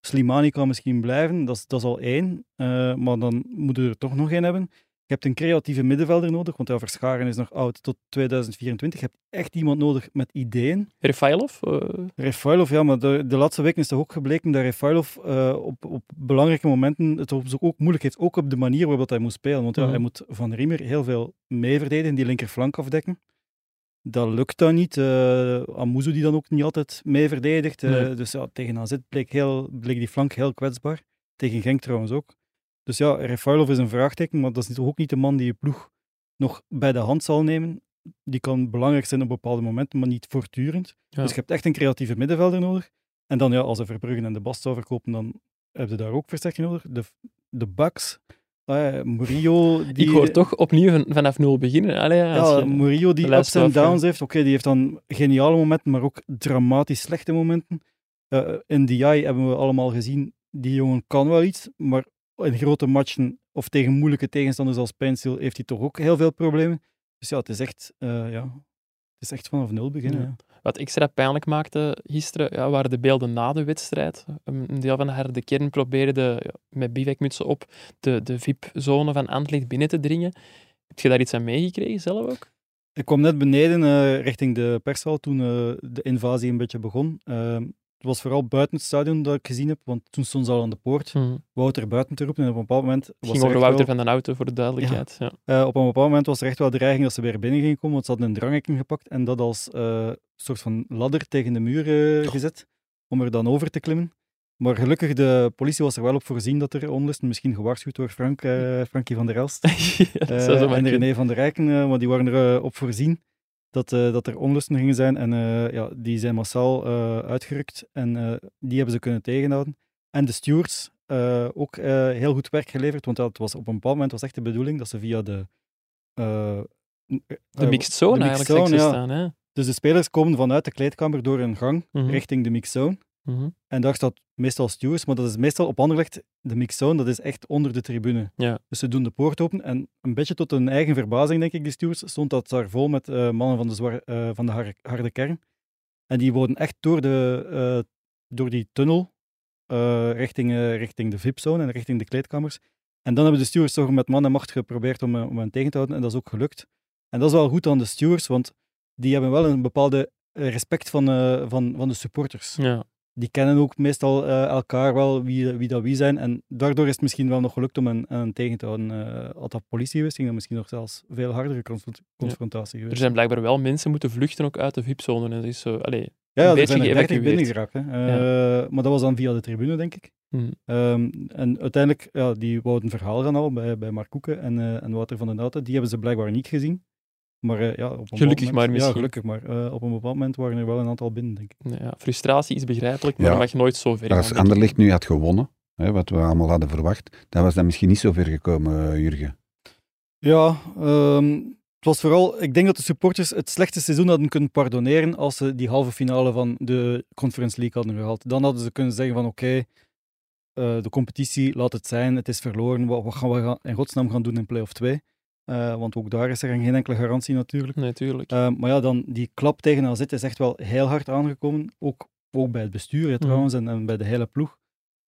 Slimani kan misschien blijven, dat is, dat is al één, eh, maar dan moeten we er toch nog één hebben. Je hebt een creatieve middenvelder nodig, want ja, Verscharen is nog oud tot 2024. Je hebt echt iemand nodig met ideeën. Refailov? Uh... Refailov, ja, maar de, de laatste weken is toch ook gebleken dat Refailov uh, op, op belangrijke momenten het ook moeilijk heeft, ook op de manier waarop hij moet spelen. Want ja, Mhm. hij moet Van Riemer heel veel mee verdedigen, die linkerflank afdekken. Dat lukt dan niet. Uh, Amuzu die dan ook niet altijd mee verdedigt. Uh, Nee. Dus ja, tegen AZ bleek, heel, bleek die flank heel kwetsbaar. Tegen Genk trouwens ook. Dus ja, Refailov is een vraagteken, maar dat is ook niet de man die je ploeg nog bij de hand zal nemen. Die kan belangrijk zijn op bepaalde momenten, maar niet voortdurend. Ja. Dus je hebt echt een creatieve middenvelder nodig. En dan ja, als ze Verbruggen en de Bast zou verkopen, dan heb je daar ook versterking nodig. De, de Bucks, Murillo... Die, Ik hoor toch opnieuw van- vanaf nul beginnen. Allee, ja, je- Murillo die ups en downs heeft. Oké, die heeft dan geniale momenten, maar ook dramatisch slechte momenten. Eh in DI hebben we allemaal gezien, die jongen kan wel iets, maar in grote matchen of tegen moeilijke tegenstanders als Pijnsil heeft hij toch ook heel veel problemen. Dus ja, het is echt, eh, ja, het is echt vanaf nul beginnen. Ja. ja. Wat extra pijnlijk maakte gisteren, ja, waren de beelden na de wedstrijd. Een deel van haar de kern probeerde ja, met bivakmutsen op de, de VIP-zone van Antlicht binnen te dringen. Heb je daar iets aan meegekregen zelf ook? Ik kwam net beneden eh, richting de pershal toen eh, de invasie een beetje begon. Ehm, het was vooral buiten het stadion dat ik gezien heb, want toen stond ze al aan de poort. Het Wouter buiten te roepen en op een bepaald moment... was ging er over Wouter wel- van den Auto, voor de duidelijkheid. Ja. Eh, op een bepaald moment was er echt wel de dreiging dat ze weer binnen gingen komen, want ze hadden een dranghekken gepakt en dat als eh, soort van ladder tegen de muur eh, gezet, om er dan over te klimmen. Maar gelukkig, de politie was er wel op voorzien dat er onlust, misschien gewaarschuwd door Frank, *laughs* Frankie van der Elst Ja, en. René van der Rijken, maar die waren er op voorzien dat, eh, dat er onlusten gingen zijn en eh, ja, die zijn massaal eh, uitgerukt en die hebben ze kunnen tegenhouden. En de stewards ook heel goed werk geleverd, want dat was op een bepaald moment was echt de bedoeling dat ze via de... De mixed zone de eigenlijk, mixed zone, zo ja. staan. Hè? Dus de spelers komen vanuit de kleedkamer door een gang Mhm. richting de mixed Mhm. En daar staat meestal stewards, maar dat is meestal op Anderlecht, de mixed zone, dat is echt onder de tribune. Ja. Dus ze doen de poort open en een beetje tot hun eigen verbazing, denk ik, die stewards, stond dat daar vol met eh, mannen van de, zwar, eh, van de har- harde kern. En die worden echt door, de, eh, door die tunnel richting, richting de VIP-zone en richting de kleedkamers. En dan hebben de stewards toch met man en macht geprobeerd om, om hen tegen te houden en dat is ook gelukt. En dat is wel goed aan de stewards, want die hebben wel een bepaalde respect van, van, van de supporters Ja. Die kennen ook meestal eh, elkaar wel, wie, wie dat wie zijn. En daardoor is het misschien wel nog gelukt om hen, hen tegen te houden. Eh had dat politie geweest, ging dat misschien nog zelfs veel hardere confront- confrontatie Er geweest. zijn blijkbaar wel mensen moeten vluchten ook uit de VIP-zone. En dat is zo, allee, ja, een ja, er beetje zijn er 30 geëvacueerd. Hè. Eh, Maar dat was dan via de tribune, denk ik. hm. Ehm, en uiteindelijk, ja, die wouden verhaal gaan al bij, bij Mark Koeken en, en Wouter van den Houten. Die hebben ze blijkbaar niet gezien. Maar, eh, ja, op een bepaald Gelukkig moment- maar misschien. Ja, gelukkig maar. Eh, op een bepaald moment waren er wel een aantal binnen, denk ik. Nee, ja, frustratie is begrijpelijk, maar Ja. dat mag nooit zo ver gaan. Als. Anderlecht nu had gewonnen, hè, wat we allemaal hadden verwacht, dan was dat misschien niet zo ver gekomen, eh, Jurgen. Ja, ehm, het was vooral. Ik denk dat de supporters het slechte seizoen hadden kunnen pardoneren als ze die halve finale van de Conference League hadden gehaald. Dan hadden ze kunnen zeggen van oké, eh, de competitie, laat het zijn, het is verloren. Wat, wat gaan we gaan, in godsnaam gaan doen in play-off 2? Eh, want ook daar is er geen enkele garantie natuurlijk. Nee, tuurlijk. Eh, maar ja, dan die klap tegen AZ is echt wel heel hard aangekomen. Ook, ook bij het bestuur hè, trouwens en, en bij de hele ploeg.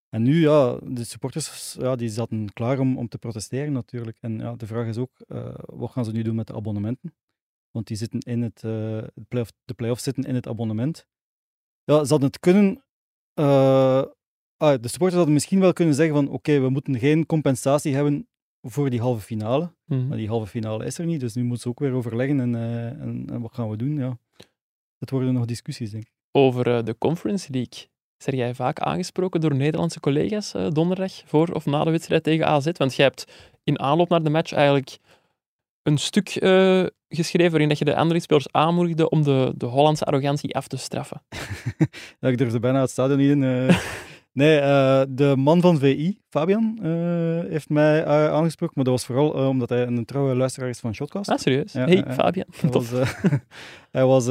En nu, ja, de supporters ja, die zaten klaar om, om te protesteren natuurlijk. En ja, de vraag is ook, eh, wat gaan ze nu doen met de abonnementen? Want die zitten in het, de play-off, de play-offs zitten in het abonnement. Ja, ze hadden het kunnen... ah, de supporters hadden misschien wel kunnen zeggen van oké, we moeten geen compensatie hebben voor die halve finale. Mhm. Maar die halve finale is er niet, dus nu moeten ze ook weer overleggen en, eh, en, en wat gaan we doen? Ja. Dat worden nog discussies, denk ik. Over eh, de Conference League. Zijn jij vaak aangesproken door Nederlandse collega's eh, donderdag voor of na de wedstrijd tegen AZ? Want jij hebt in aanloop naar de match eigenlijk een stuk geschreven waarin dat je de andere spelers aanmoedigde om de, de Hollandse arrogantie af te straffen. *laughs* Ja, ik durfde bijna het stadion niet in. *laughs* nee, eh, de man van VI, Fabian, eh, heeft mij eh, aangesproken, maar dat was vooral omdat hij een trouwe luisteraar is van Shotcast. Ah, serieus? Ja, hey. Fabian. Hij Tof. was, *laughs* *laughs* hij was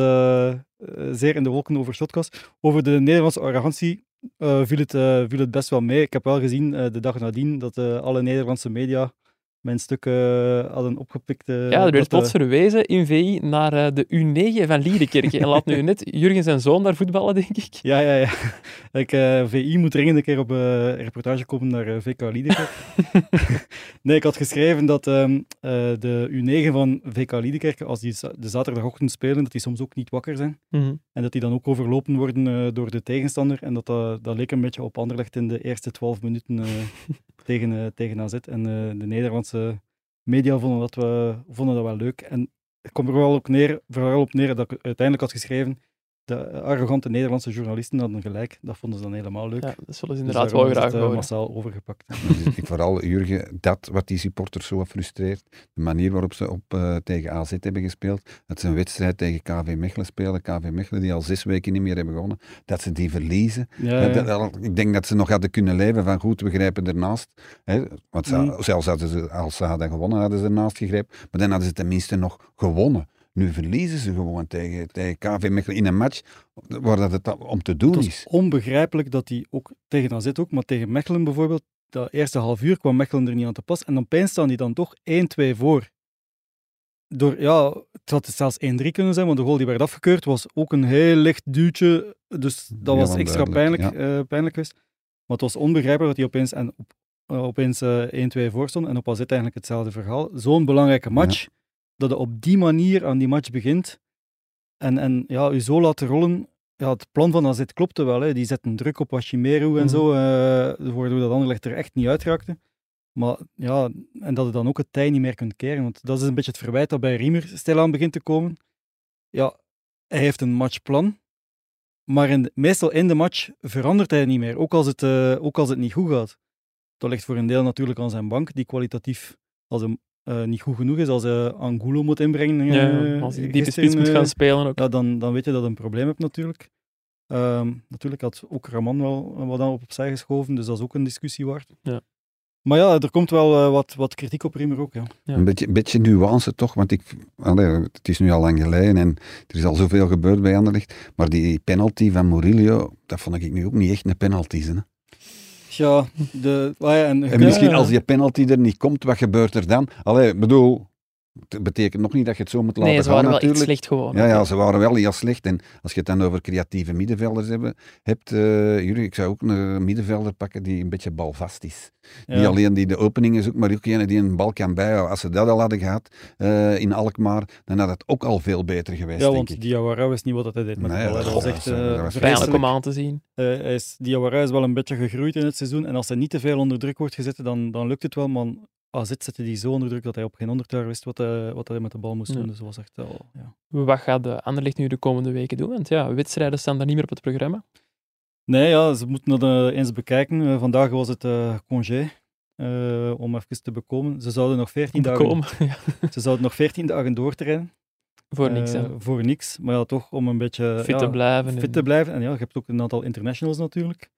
zeer in de wolken over Shotcast. Over de Nederlandse arrogantie viel, het, viel het best wel mee. Ik heb wel gezien de dag nadien dat alle Nederlandse media mijn stuk eh, hadden opgepikt. eh, Ja, er werd eh, plots verwezen in VI naar de U9 van Liedekerke. En laat nu *laughs* net Jurgen zijn zoon daar voetballen, denk ik. Ja, ja, ja. *laughs* Ik, VI moet dringend een keer op reportage komen naar VK Liedekerk. *laughs* nee, ik had geschreven dat ehm, eh, de U9 van VK Liedekerk, als die de zaterdagochtend spelen, dat die soms ook niet wakker zijn. Mhm. En dat die dan ook overlopen worden door de tegenstander. En dat, dat, dat leek een beetje op Anderlecht in de eerste twaalf minuten tegen, eh, tegen AZ. En eh, de Nederlandse media vonden dat, we, vonden dat wel leuk. En het komt er wel op neer, vooral op neer dat ik uiteindelijk had geschreven. De arrogante Nederlandse journalisten hadden gelijk. Dat vonden ze dan helemaal leuk. Ja, dat zullen ze Dus inderdaad wel is graag het, eh, massaal overgepakt. *laughs* Dus ik vooral, Jurgen, dat wat die supporters zo frustreert, de manier waarop ze op, eh, tegen AZ hebben gespeeld, dat ze een wedstrijd tegen KV Mechelen spelen, KV Mechelen die al zes weken niet meer hebben gewonnen, dat ze die verliezen. Ja, Dat- ja. dat- ik denk dat ze nog hadden kunnen leven van goed, we grijpen ernaast. Hè? Want ze- Mm. zelfs hadden ze, als ze hadden gewonnen, hadden ze ernaast gegrepen, maar dan hadden ze tenminste nog gewonnen. Nu verliezen ze gewoon tegen, tegen KV Mechelen in een match waar dat het om te doen Het is. onbegrijpelijk dat hij ook tegen AZ ook, maar tegen Mechelen bijvoorbeeld, dat eerste half uur kwam Mechelen er niet aan te pas. En opeens staan die dan toch 1-2 voor. Door, ja, het had zelfs 1-3 kunnen zijn, want de goal die werd afgekeurd was ook een heel licht duwtje. Dus dat Ja, was extra pijnlijk, eh, pijnlijk geweest. Maar het was onbegrijpelijk dat hij opeens, en op, eh, opeens eh, 1-2 voor stond. En op AZ eigenlijk hetzelfde verhaal. Zo'n belangrijke match, dat je op die manier aan die match begint. En, en ja, je zo laten rollen. Ja, het plan van AZ klopte wel. Hè. Die zetten druk op Washimeru en Mhm. zo, eh, waardoor dat Anderlecht er echt niet uitraakte. Maar ja, en dat je dan ook het tij niet meer kunt keren. Want dat is een beetje het verwijt dat bij Riemer stilaan begint te komen. Ja, hij heeft een matchplan. Maar in de- meestal in de match verandert hij niet meer. Ook als, het, eh, ook als het niet goed gaat. Dat ligt voor een deel natuurlijk aan zijn bank, die kwalitatief, als hem eh, niet goed genoeg is, als hij Angulo moet inbrengen. Ja, eh, als hij diepe spits moet gaan spelen ook. ja, dan, dan weet je dat je een probleem hebt natuurlijk. Ehm, natuurlijk had ook Raman wel wat aan opzij geschoven, dus dat is ook een discussie waard. Ja. Maar ja, er komt wel eh, wat, wat kritiek op Riemer ook. Ja. Ja. Een beetje, beetje nuance toch, want ik, allee, het is nu al lang geleden en er is al zoveel gebeurd bij Anderlecht, maar die penalty van Murillo, dat vond ik nu ook niet echt een penalty. Hè? Ja, de, ja, en, En misschien als die penalty er niet komt, wat gebeurt er dan? Allee, bedoel, het betekent nog niet dat je het zo moet laten Nee, ze gaan waren wel natuurlijk. slecht gewoon. Ja, ja, ze waren wel heel slecht. En als je het dan over creatieve middenvelders hebben, hebt, eh Jurgen, ik zou ook een middenvelder pakken die een beetje balvast is. Niet alleen die de openingen zoekt, maar ook een die een bal kan bijhouden. Als ze dat al hadden gehad eh, in Alkmaar, dan had het ook al veel beter geweest, Ja, denk want. Diawara wist niet wat hij deed met Nee, de bal. hè. dat Dat was echt dat eh, dat Pijnlijk vreselijk. om aan te zien. Eh, hij is, Diawara is wel een beetje gegroeid in het seizoen. En als hij niet te veel onder druk wordt gezet, dan, dan lukt het wel. Maar AZ zette die zo onder druk dat hij op geen honderd jaar wist wat, hij- wat hij met de bal moest Ja. doen. Dus dat was echt wel... Ja. Wat gaat de Anderlecht nu de komende weken doen? Want ja, wedstrijden staan daar niet meer op het programma. Nee, ja, ze moeten dat eh, eens bekijken. Eh, vandaag was het eh, congé. eh, om even te bekomen. Ze zouden nog 14 dagen. *laughs* Ja, ze zouden nog 14 dagen doortrainen. voor niks. Eh, voor niks. Maar ja, toch om een beetje Fit ja, te blijven. fit en- te blijven. En ja, je hebt ook een aantal internationals natuurlijk.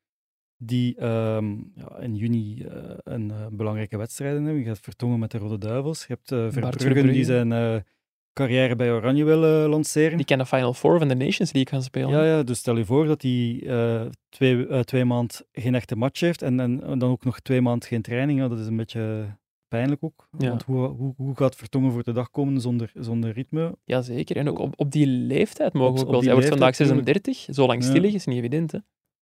Die ehm, ja, in juni eh, een eh, belangrijke wedstrijden hebben. Je hebt Vertongen met de Rode Duivels. Je hebt Verbruggen Verbrugge. die zijn carrière bij Oranje wil lanceren. Die kan de Final Four van de Nations League gaan spelen. Ja, ja, dus stel je voor dat hij twee, twee maand geen echte match heeft en, en, dan ook nog twee maand geen training. Ja, dat is een beetje pijnlijk ook. Ja. Want hoe, hoe, hoe gaat Vertongen voor de dag komen zonder, zonder ritme? Jazeker. En ook op, op die leeftijd mogen we ook wel. Hij wordt vandaag leeftijd 36. Zo lang Ja. stil liggen is niet evident. Hè?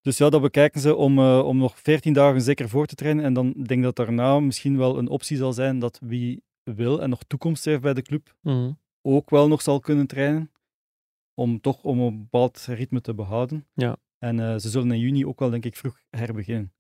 Dus ja, dat bekijken ze om, eh, om nog 14 dagen zeker voor te trainen. En dan denk ik dat daarna misschien wel een optie zal zijn dat wie wil en nog toekomst heeft bij de club, Mhm. ook wel nog zal kunnen trainen. Om toch om een bepaald ritme te behouden. Ja. En eh, ze zullen in juni ook wel, denk ik, vroeg herbeginnen.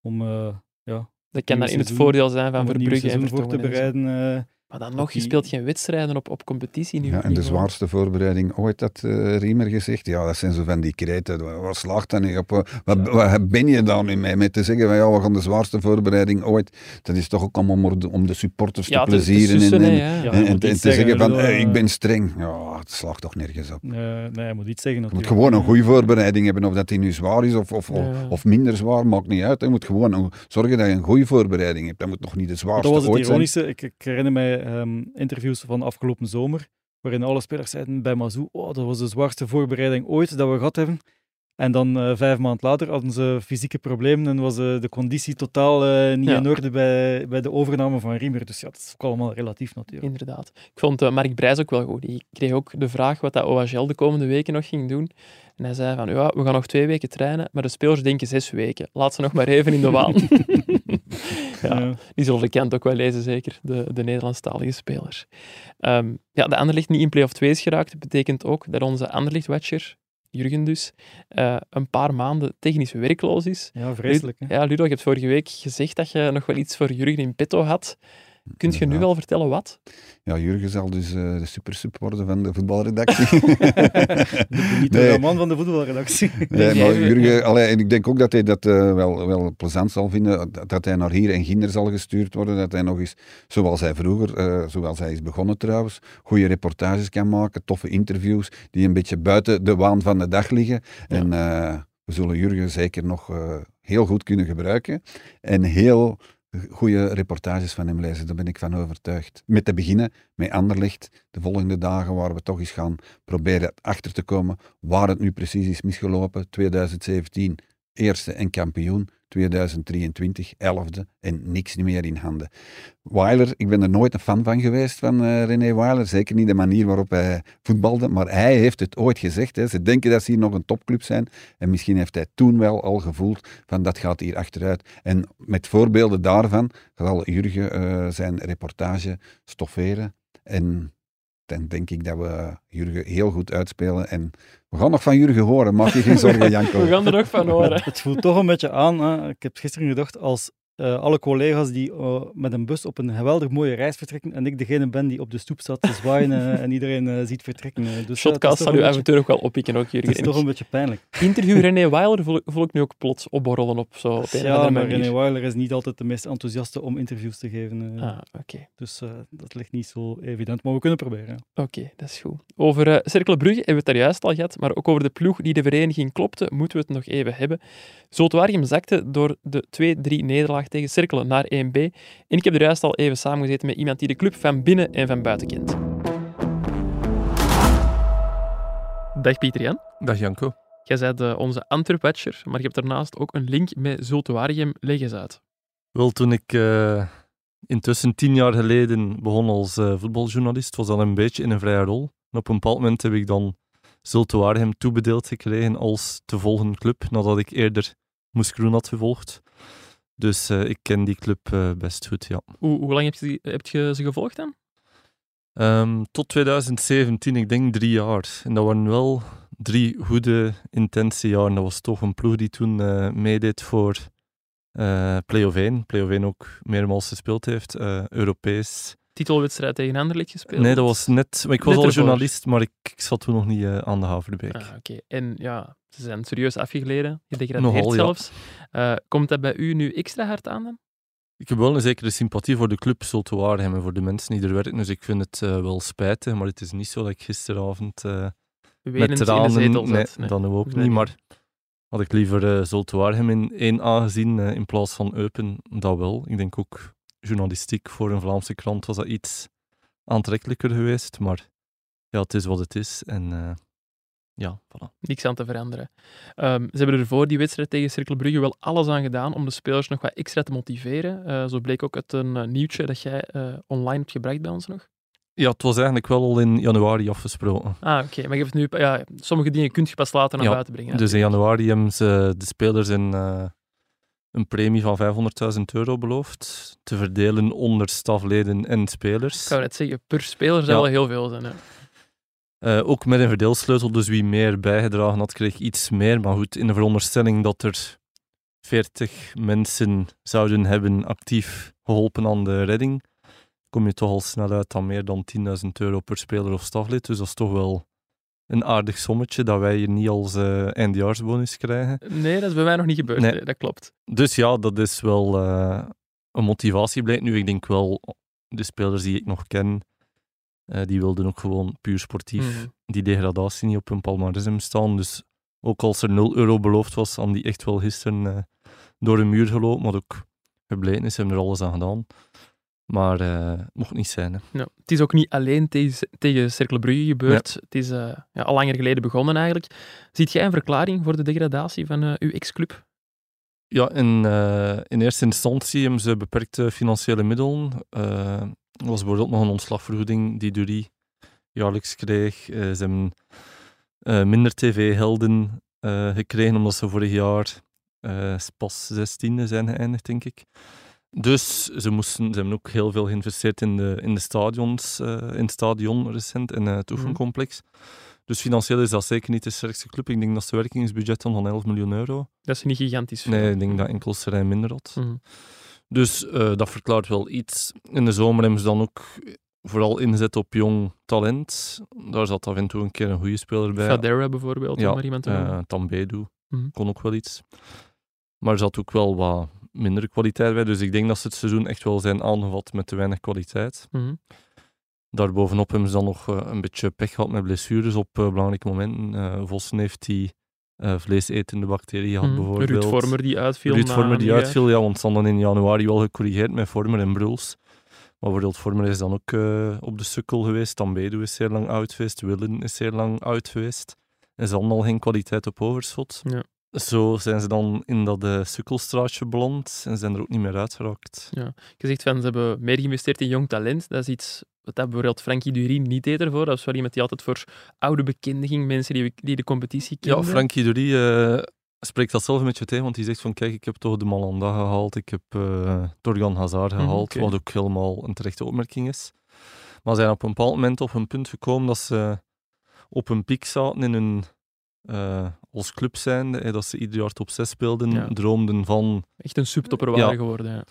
Om, eh, ja, Dat kan dan in het voordeel zijn van Verbrugge en voor te bereiden. Eh, Maar dan nog, je speelt geen wedstrijden op, op competitie nu. Ja, en de zwaarste voorbereiding ooit, had eh, Riemer gezegd. Ja, dat zijn zo van die kreten. Waar slaagt dat nu op? Wat, wat ben je daar nu mee? Met te zeggen van ja, we gaan de zwaarste voorbereiding ooit. Dat is toch ook allemaal om de, om de supporters Ja, te plezieren. sussen, en, ja. Ja, en, je te, zeggen zeggen, van eh, ik eh, ben streng. Ja, het slaagt toch nergens op. eh, nee, hij moet iets zeggen Je moet gewoon een goede voorbereiding hebben. Of dat die nu zwaar is of, of, Ja. of minder zwaar, maakt niet uit. Je moet gewoon zorgen dat je een goede voorbereiding hebt. Dat moet nog niet de Dat zwaarste was het ooit zijn. ironische. Ik, ik herinner mij ehm, interviews van afgelopen zomer, waarin alle spelers zeiden bij Mazou, oh, dat was de zwaarste voorbereiding ooit dat we gehad hebben. En dan uh, vijf maanden later hadden ze fysieke problemen en was uh, de conditie totaal uh, niet ja. in orde bij, bij de overname van Riemer. Dus ja, dat is ook allemaal relatief natuurlijk. Inderdaad. Ik vond Mark Brijs ook wel goed. Die kreeg ook de vraag wat dat OHL de komende weken nog ging doen. En hij zei van, ja, we gaan nog twee weken trainen, maar de spelers denken zes weken. Laat ze nog maar even in de waan. *laughs* ja, die zullen de kant ook wel lezen, zeker, de, de Nederlandstalige spelers. Um, ja, de Anderlicht niet in play-off 2 is geraakt, betekent ook dat onze Anderlicht-watcher Jurgen dus, uh, een paar maanden technisch werkloos is. Ja, vreselijk. Hè? Ja, Ludo, je hebt vorige week gezegd dat je nog wel iets voor Jurgen in petto had. Kunt je nu wel vertellen wat? Ja, Jurgen zal dus uh, de supersub worden van de voetbalredactie. Niet *laughs* de nee. man van de voetbalredactie. Nee, maar Jurgen, allee, en ik denk ook dat hij dat uh, wel, wel plezant zal vinden, dat hij naar hier en Ginder zal gestuurd worden, dat hij nog eens, zoals hij vroeger, uh, zoals hij is begonnen trouwens, goede reportages kan maken, toffe interviews, die een beetje buiten de waan van de dag liggen. Ja. En we zullen Jurgen zeker nog heel goed kunnen gebruiken. En heel goede reportages van hem lezen, daar ben ik van overtuigd. Met te beginnen met Anderlicht, de volgende dagen waar we toch eens gaan proberen achter te komen waar het nu precies is misgelopen. 2017, eerste en kampioen. 2023, 11e en niks meer in handen. Weiler, ik ben er nooit een fan van geweest van uh, René Weiler. Zeker niet de manier waarop hij voetbalde. Maar hij heeft het ooit gezegd. Hè. Ze denken dat ze hier nog een topclub zijn. En misschien heeft hij toen wel al gevoeld van dat gaat hier achteruit. En met voorbeelden daarvan zal Jurgen uh, zijn reportage stofferen. En dan denk ik dat we Jurgen heel goed uitspelen. En we gaan nog van Jurgen horen, maak je geen zorgen, *laughs* Janko. we gaan er nog van horen. Het voelt toch een beetje aan. Hè. Ik heb gisteren gedacht, als uh, alle collega's die uh, met een bus op een geweldig mooie reis vertrekken en ik degene ben die op de stoep zat te zwaaien uh, en iedereen ziet vertrekken. Dus, Shotcast zal u avontuur ook wel oppikken, ook Jurgen. Het is toch een beetje pijnlijk. *laughs* Interview René Weiler voel, voel, ik nu ook plots opborrelen op zo op een Ja, maar René Weiler is niet altijd de meest enthousiaste om interviews te geven. ah, oké. Okay. Dus dat ligt niet zo evident, maar we kunnen proberen. Oké, okay, dat is goed. Over Cercle Brugge hebben we het daar juist al gehad, maar ook over de ploeg die de vereniging klopte, moeten we het nog even hebben. Zoltwaargem zakte door de 2-3 nederlaag tegen Cercle naar 1B. En ik heb er juist al even samengezeten met iemand die de club van binnen en van buiten kent. Dag Pieter Jan. Dag Janko. Jij bent uh, onze Antwerp-watcher, maar je hebt daarnaast ook een link met Zulte Waregem. Leg eens uit. Wel, toen ik uh, intussen tien jaar geleden begon als uh, voetbaljournalist, was dat een beetje in een vrije rol. En op een bepaald moment heb ik dan Zulte Waregem toebedeeld gekregen als te volgen club, nadat ik eerder Moes Groen had gevolgd. Dus uh, ik ken die club uh, best goed, ja. Hoe, hoe lang heb je, heb je ze gevolgd dan? Um, tot 2017, ik denk drie jaar. En dat waren wel drie goede, intense jaren. Dat was toch een ploeg die toen uh, meedeed voor Play of 1. Play of 1 ook meermaals gespeeld heeft, Europees. Titelwedstrijd tegen Anderlecht gespeeld? Nee, dat was net... Maar ik was net al journalist, maar ik, ik, zat toen nog niet aan de Haverbeek. Ah, Oké, en ja, ze zijn serieus afgegleden. Je degradeert Nogal, zelfs. Ja. Uh, komt dat bij u nu extra hard aan dan? Ik heb wel een zekere sympathie voor de club Zulte Waregem en voor de mensen die er werken. Dus ik vind het uh, wel spijtig, maar het is niet zo dat ik gisteravond met tranen... In de nee, ook nee. niet. Maar had ik liever uh, Zulte Waregem in 1A gezien in plaats van Eupen, dat wel. Ik denk ook journalistiek voor een Vlaamse krant was dat iets aantrekkelijker geweest. Maar ja, het is wat het is. En ja, voilà. Niks aan te veranderen. Um, ze hebben ervoor die wedstrijd tegen Cirkel Brugge wel alles aan gedaan om de spelers nog wat extra te motiveren. Uh, zo bleek ook uit een uh, nieuwtje dat jij uh, online hebt gebracht bij ons nog. Ja, het was eigenlijk wel al in januari afgesproken. Ah, oké. Okay. Maar je hebt nu, ja, sommige dingen kun je pas later naar ja, buiten brengen. Dus in januari hebben ze de spelers in, een premie van 500.000 euro beloofd. Te verdelen onder stafleden en spelers. Ik zou net zeggen, per speler zou wel heel veel zijn. Hè. Uh, ook met een verdeelsleutel, dus wie meer bijgedragen had, kreeg iets meer. Maar goed, in de veronderstelling dat er 40 mensen zouden hebben actief geholpen aan de redding, kom je toch al snel uit aan meer dan 10.000 euro per speler of staflid. Dus dat is toch wel een aardig sommetje dat wij hier niet als uh, eindjaarsbonus krijgen. Nee, dat is bij mij nog niet gebeurd. Nee. dat klopt. Dus ja, dat is wel uh, een motivatie blijkt nu. Ik denk wel, de spelers die ik nog ken, uh, die wilden ook gewoon puur sportief mm. die degradatie niet op hun palmarès staan. Dus ook als er 0 euro beloofd was, aan die echt wel gisteren door de muur gelopen. Maar ook gebleken is, hebben er alles aan gedaan. Maar uh, mocht niet zijn. Hè. Ja, het is ook niet alleen tegen, tegen Cercle Brugge gebeurd. Het is uh, ja, al langer geleden begonnen eigenlijk. Ziet jij een verklaring voor de degradatie van uh, uw ex-club? Ja, in, in eerste instantie hebben ze beperkte financiële middelen. er was bijvoorbeeld nog een ontslagvergoeding die Durie jaarlijks kreeg. ze hebben minder tv-helden gekregen omdat ze vorig jaar pas 16e zijn geëindigd, denk ik. Dus ze, moesten, ze hebben ook heel veel geïnvesteerd in de, in de stadions, uh, in het stadion recent, en uh, het mhm. oefencomplex. Dus financieel is dat zeker niet de sterkste club. Ik denk dat ze werkingsbudget dan van 11 miljoen euro. Dat is niet gigantisch veel. Nee, ik denk dat enkel Serijn minder had. Mhm. Dus uh, dat verklaart wel iets. In de zomer hebben ze dan ook vooral inzet op jong talent. Daar zat af en toe een keer een goede speler bij. Fadera bijvoorbeeld, ja, om maar iemand te noemen. Tambedu mm kon ook wel iets. Maar er zat ook wel wat minder kwaliteit bij. Dus ik denk dat ze het seizoen echt wel zijn aangevat met te weinig kwaliteit. Mm Daarbovenop hebben ze dan nog uh, een beetje pech gehad met blessures op uh, belangrijke momenten. Uh, Vossen heeft die vleesetende bacterie gehad, mm bijvoorbeeld. Ruud Vormer die uitviel. Ruud Vormer die uitviel, ja, want ze dan in januari wel gecorrigeerd met Vormer en Bruls. Maar bijvoorbeeld Vormer is dan ook op de sukkel geweest. Tambedo is zeer lang oud geweest. Willen is zeer lang oud geweest. En ze hadden al geen kwaliteit op overschot. Ja. Zo zijn ze dan in dat uh, sukkelstraatje beland en zijn er ook niet meer uitgeraakt. Ja. Je zegt van ze hebben meer geïnvesteerd in jong talent. Dat is iets wat bijvoorbeeld Frankie Dury niet deed ervoor. Dat was wel iemand die altijd voor oude bekenden ging, mensen die, die de competitie kenden. Ja, Frankie Dury uh, spreekt dat zelf een beetje tegen, want hij zegt van kijk, ik heb toch de Malanda gehaald, ik heb uh, Torgan Hazard mhm, gehaald, wat ook helemaal een terechte opmerking is. Maar ze zijn op een bepaald moment op een punt gekomen dat ze op een piek zaten in hun uh, als club zijn, dat ze ieder jaar top 6 speelden, droomden van... Echt een subtopper waren geworden, ja.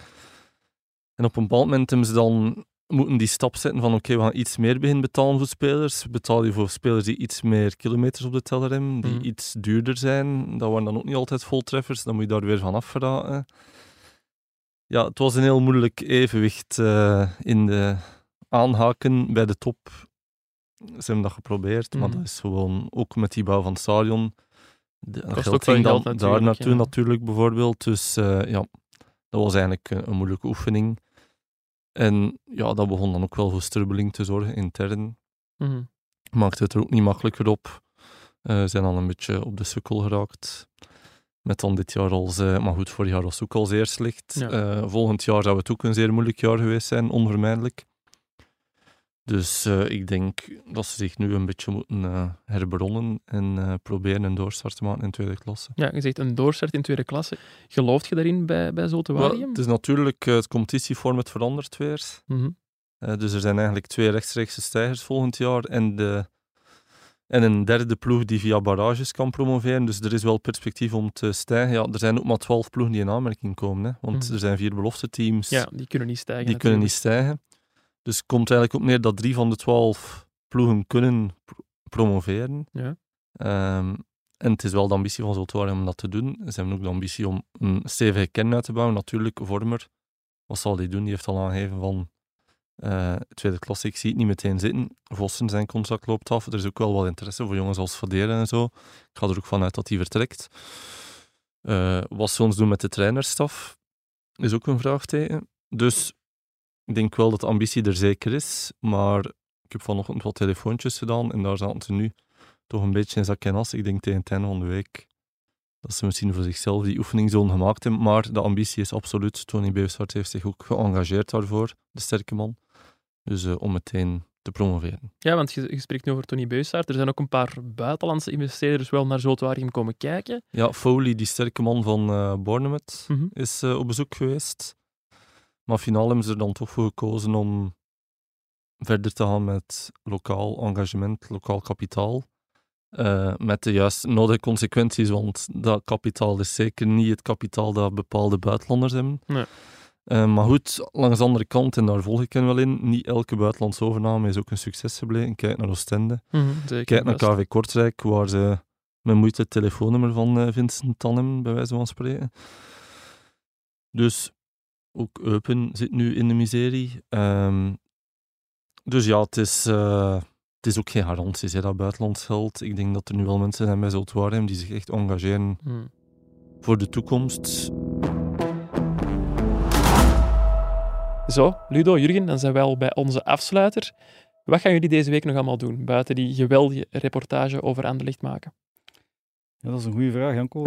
En op een bepaald moment hebben ze dan moeten die stap zetten van oké, we gaan iets meer beginnen betalen voor spelers. Betaal je voor spelers die iets meer kilometers op de teller hebben, die mhm. iets duurder zijn. Dat waren dan ook niet altijd voltreffers, dan moet je daar weer van afgeraken. Ja, het was een heel moeilijk evenwicht uh, in de aanhaken bij de top ze hebben dat geprobeerd, maar mhm. dat is gewoon ook met die bouw van het stadion. De, dat geld ging dan geld daar naartoe natuurlijk bijvoorbeeld. Dus uh, ja, dat was eigenlijk een, een, moeilijke oefening. En ja, dat begon dan ook wel voor strubbeling te zorgen intern. Mm Maakte het er ook niet makkelijker op. Uh, zijn dan een beetje op de sukkel geraakt. Met dan dit jaar als, uh, maar goed, vorig jaar was het ook al zeer slecht. Ja. volgend jaar zou het ook een zeer moeilijk jaar geweest zijn, onvermijdelijk. Dus uh, ik denk dat ze zich nu een beetje moeten uh, herbronnen en uh, proberen een doorstart te maken in tweede klasse. Ja, je zegt een doorstart in tweede klasse. Gelooft je daarin bij, bij Zotewarium? het is natuurlijk, het competitieformat verandert weer. Mm dus er zijn eigenlijk twee rechtstreekse stijgers volgend jaar en, de, en een derde ploeg die via barrages kan promoveren. Dus er is wel perspectief om te stijgen. Ja, er zijn ook maar twaalf ploegen die in aanmerking komen. Hè, want mhm. er zijn vier belofte teams. Ja, die kunnen niet stijgen. Die kunnen niet stijgen. Dus het komt eigenlijk op neer dat drie van de twaalf ploegen kunnen promoveren. Ja. Um, en het is wel de ambitie van Zoltoir om dat te doen. Ze hebben ook de ambitie om een stevige kern uit te bouwen. Natuurlijk, Vormer, wat zal hij doen? Die heeft al aangegeven van uh, tweede klasse, ik zie het niet meteen zitten. Vossen, zijn contract loopt af. Er is ook wel wat interesse voor jongens als Verderen en zo. Ik ga er ook vanuit dat hij vertrekt. Uh, wat ze ons doen met de trainerstaf, is ook een vraagteken. Dus ik denk wel dat de ambitie er zeker is, maar ik heb vanochtend wat telefoontjes gedaan en daar zaten ze nu toch een beetje in zak en as. Ik denk tegen het einde van de week dat ze misschien voor zichzelf die oefeningzone gemaakt hebben, maar de ambitie is absoluut. Tony Beusvaart heeft zich ook geëngageerd daarvoor, de sterke man. Dus uh, om meteen te promoveren. Ja, want je, je spreekt nu over Tony Beussaert. Er zijn ook een paar buitenlandse investeerders wel naar Zotwarium komen kijken. Ja, Foley, die sterke man van uh, Bournemouth, mhm. is uh, op bezoek geweest. Maar finaal hebben ze er dan toch voor gekozen om verder te gaan met lokaal engagement, lokaal kapitaal. Uh, met de juiste nodige consequenties, want dat kapitaal is zeker niet het kapitaal dat bepaalde buitenlanders hebben. Nee. Uh, maar goed, langs de andere kant, en daar volg ik hen wel in, niet elke buitenlandse overname is ook een succes gebleken. Kijk naar Oostende, mm kijk naar KV Kortrijk, waar ze met moeite het telefoonnummer van uh, Vincent Tannen, bij wijze van spreken. Dus ook Eupen zit nu in de miserie. Um, dus ja, het is, uh, het is ook geen garantie hè, dat buitenlands geld. Ik denk dat er nu wel mensen zijn bij Zultuarium die zich echt engageren hmm. voor de toekomst. Zo, Ludo, Jurgen, dan zijn wij al bij onze afsluiter. Wat gaan jullie deze week nog allemaal doen, buiten die geweldige reportage over Anderlecht maken? Ja, dat is een goede vraag, Janko.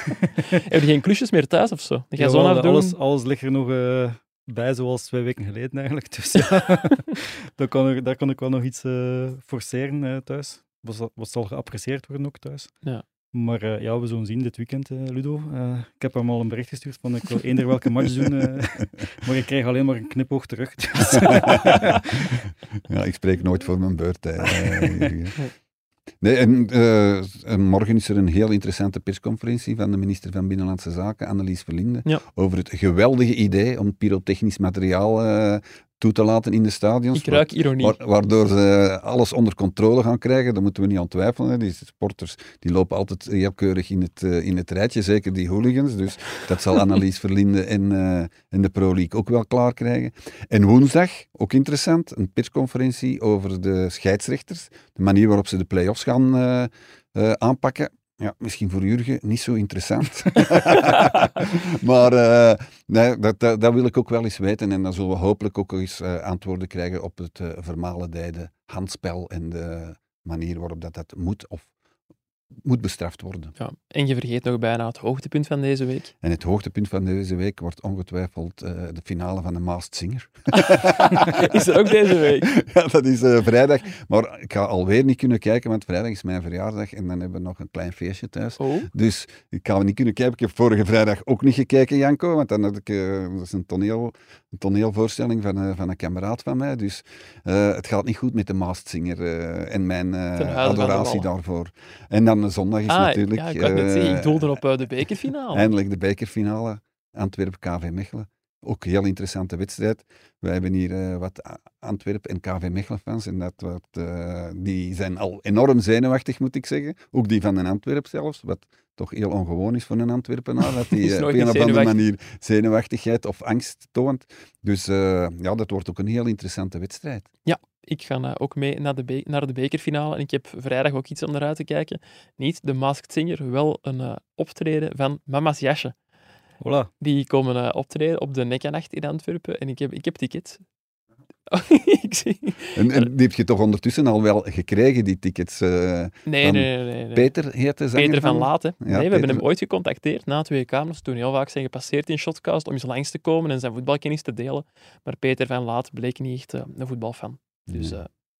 *laughs* Heb je geen klusjes meer thuis of zo? ja, zo alles, alles ligt er nog uh, bij, zoals twee weken geleden eigenlijk. Dus ja, *laughs* daar, kan er, daar kan ik wel nog iets uh, forceren uh, thuis. Wat, wat zal geapprecieerd worden ook thuis. Ja. Maar uh, ja, we zullen zien dit weekend, uh, Ludo. Uh, ik heb hem al een bericht gestuurd van ik wil eender welke match doen, *laughs* maar ik krijg alleen maar een knipoog terug. Dus. ja, ik spreek nooit voor mijn beurt. Nee, en, en, morgen is er een heel interessante persconferentie van de minister van Binnenlandse Zaken, Annelies Verlinde, ja. over het geweldige idee om pyrotechnisch materiaal toe te laten in de stadions. Ik ruik ironie. waardoor ze alles onder controle gaan krijgen. Daar moeten we niet aan twijfelen. Hè. Die sporters die lopen altijd heel keurig in het, uh, in het rijtje, zeker die hooligans. Dus *laughs* dat zal Annelies Verlinde en, uh, en de Pro League ook wel klaar krijgen. En woensdag, ook interessant, een persconferentie over de scheidsrechters. De manier waarop ze de play-offs gaan uh, aanpakken. Ja, misschien voor Jurgen niet zo interessant. *laughs* maar uh, nee, dat, dat, wil ik ook wel eens weten. En dan zullen we hopelijk ook eens uh, antwoorden krijgen op het uh, vermalendijde handspel en de manier waarop dat, dat moet of moet bestraft worden. Ja, en je vergeet nog bijna het hoogtepunt van deze week. En het hoogtepunt van deze week wordt ongetwijfeld uh, de finale van de Masked Singer. *laughs* is er ook deze week? *laughs* ja, dat is uh, vrijdag. Maar ik ga alweer niet kunnen kijken, want vrijdag is mijn verjaardag en dan hebben we nog een klein feestje thuis. Oh. Dus ik ga niet kunnen kijken. Ik heb vorige vrijdag ook niet gekeken, Janko, want dan had ik uh, dat is een, toneel, een toneelvoorstelling van, van een kameraad van mij. Dus het gaat niet goed met de Masked Singer en mijn adoratie daarvoor. En dan zondag is ah, natuurlijk... Ja, ik kan net zeggen, ik doelde op uh, de bekerfinale. *laughs* Eindelijk de bekerfinale, Antwerpen-KV Mechelen. Ook een heel interessante wedstrijd. Wij hebben hier uh, wat Antwerpen en KV Mechelen fans en dat wat, uh, die zijn al enorm zenuwachtig, moet ik zeggen. Ook die van een Antwerp zelfs, wat toch heel ongewoon is voor een Antwerpenaar, dat *laughs* die uh, op een of andere manier zenuwachtigheid of angst toont. Dus ja, dat wordt ook een heel interessante wedstrijd. Ja, ik ga uh, ook mee naar de, naar de bekerfinale en ik heb vrijdag ook iets om naar uit te kijken. Niet de Masked Singer, wel een uh, optreden van Mama's Jasje. Voilà. Die komen uh, optreden op de Nekanacht in Antwerpen en ik heb, ik heb tickets. *laughs* ik zie... en, en, die heb je toch ondertussen al wel gekregen, die tickets? nee, nee, nee, nee, Peter heet de Peter van Laten. Ja, nee, we Peter... hebben hem ooit gecontacteerd na twee kamers, toen heel vaak zijn gepasseerd in Shotcast om eens langs te komen en zijn voetbalkennis te delen. Maar Peter van Laat bleek niet echt een voetbalfan. Dus uh,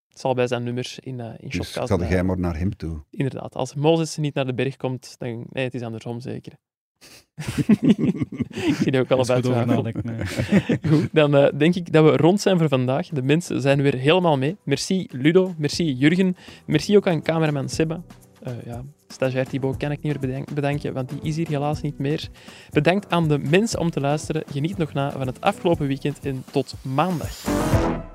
het zal bij zijn nummers in, uh, in dus. Dus jij maar naar hem toe. Inderdaad. Als Mozes niet naar de berg komt, dan... Nee, het is andersom zeker. *laughs* ik zie ook al bij *laughs* Goed, dan uh, denk ik dat we rond zijn voor vandaag. De mensen zijn weer helemaal mee. Merci Ludo, merci Jurgen. Merci ook aan cameraman Seba. Uh, ja, stagiair Thibaut kan ik niet meer bedanken, want die is hier helaas niet meer. Bedankt aan de mensen om te luisteren. Geniet nog na van het afgelopen weekend en tot maandag.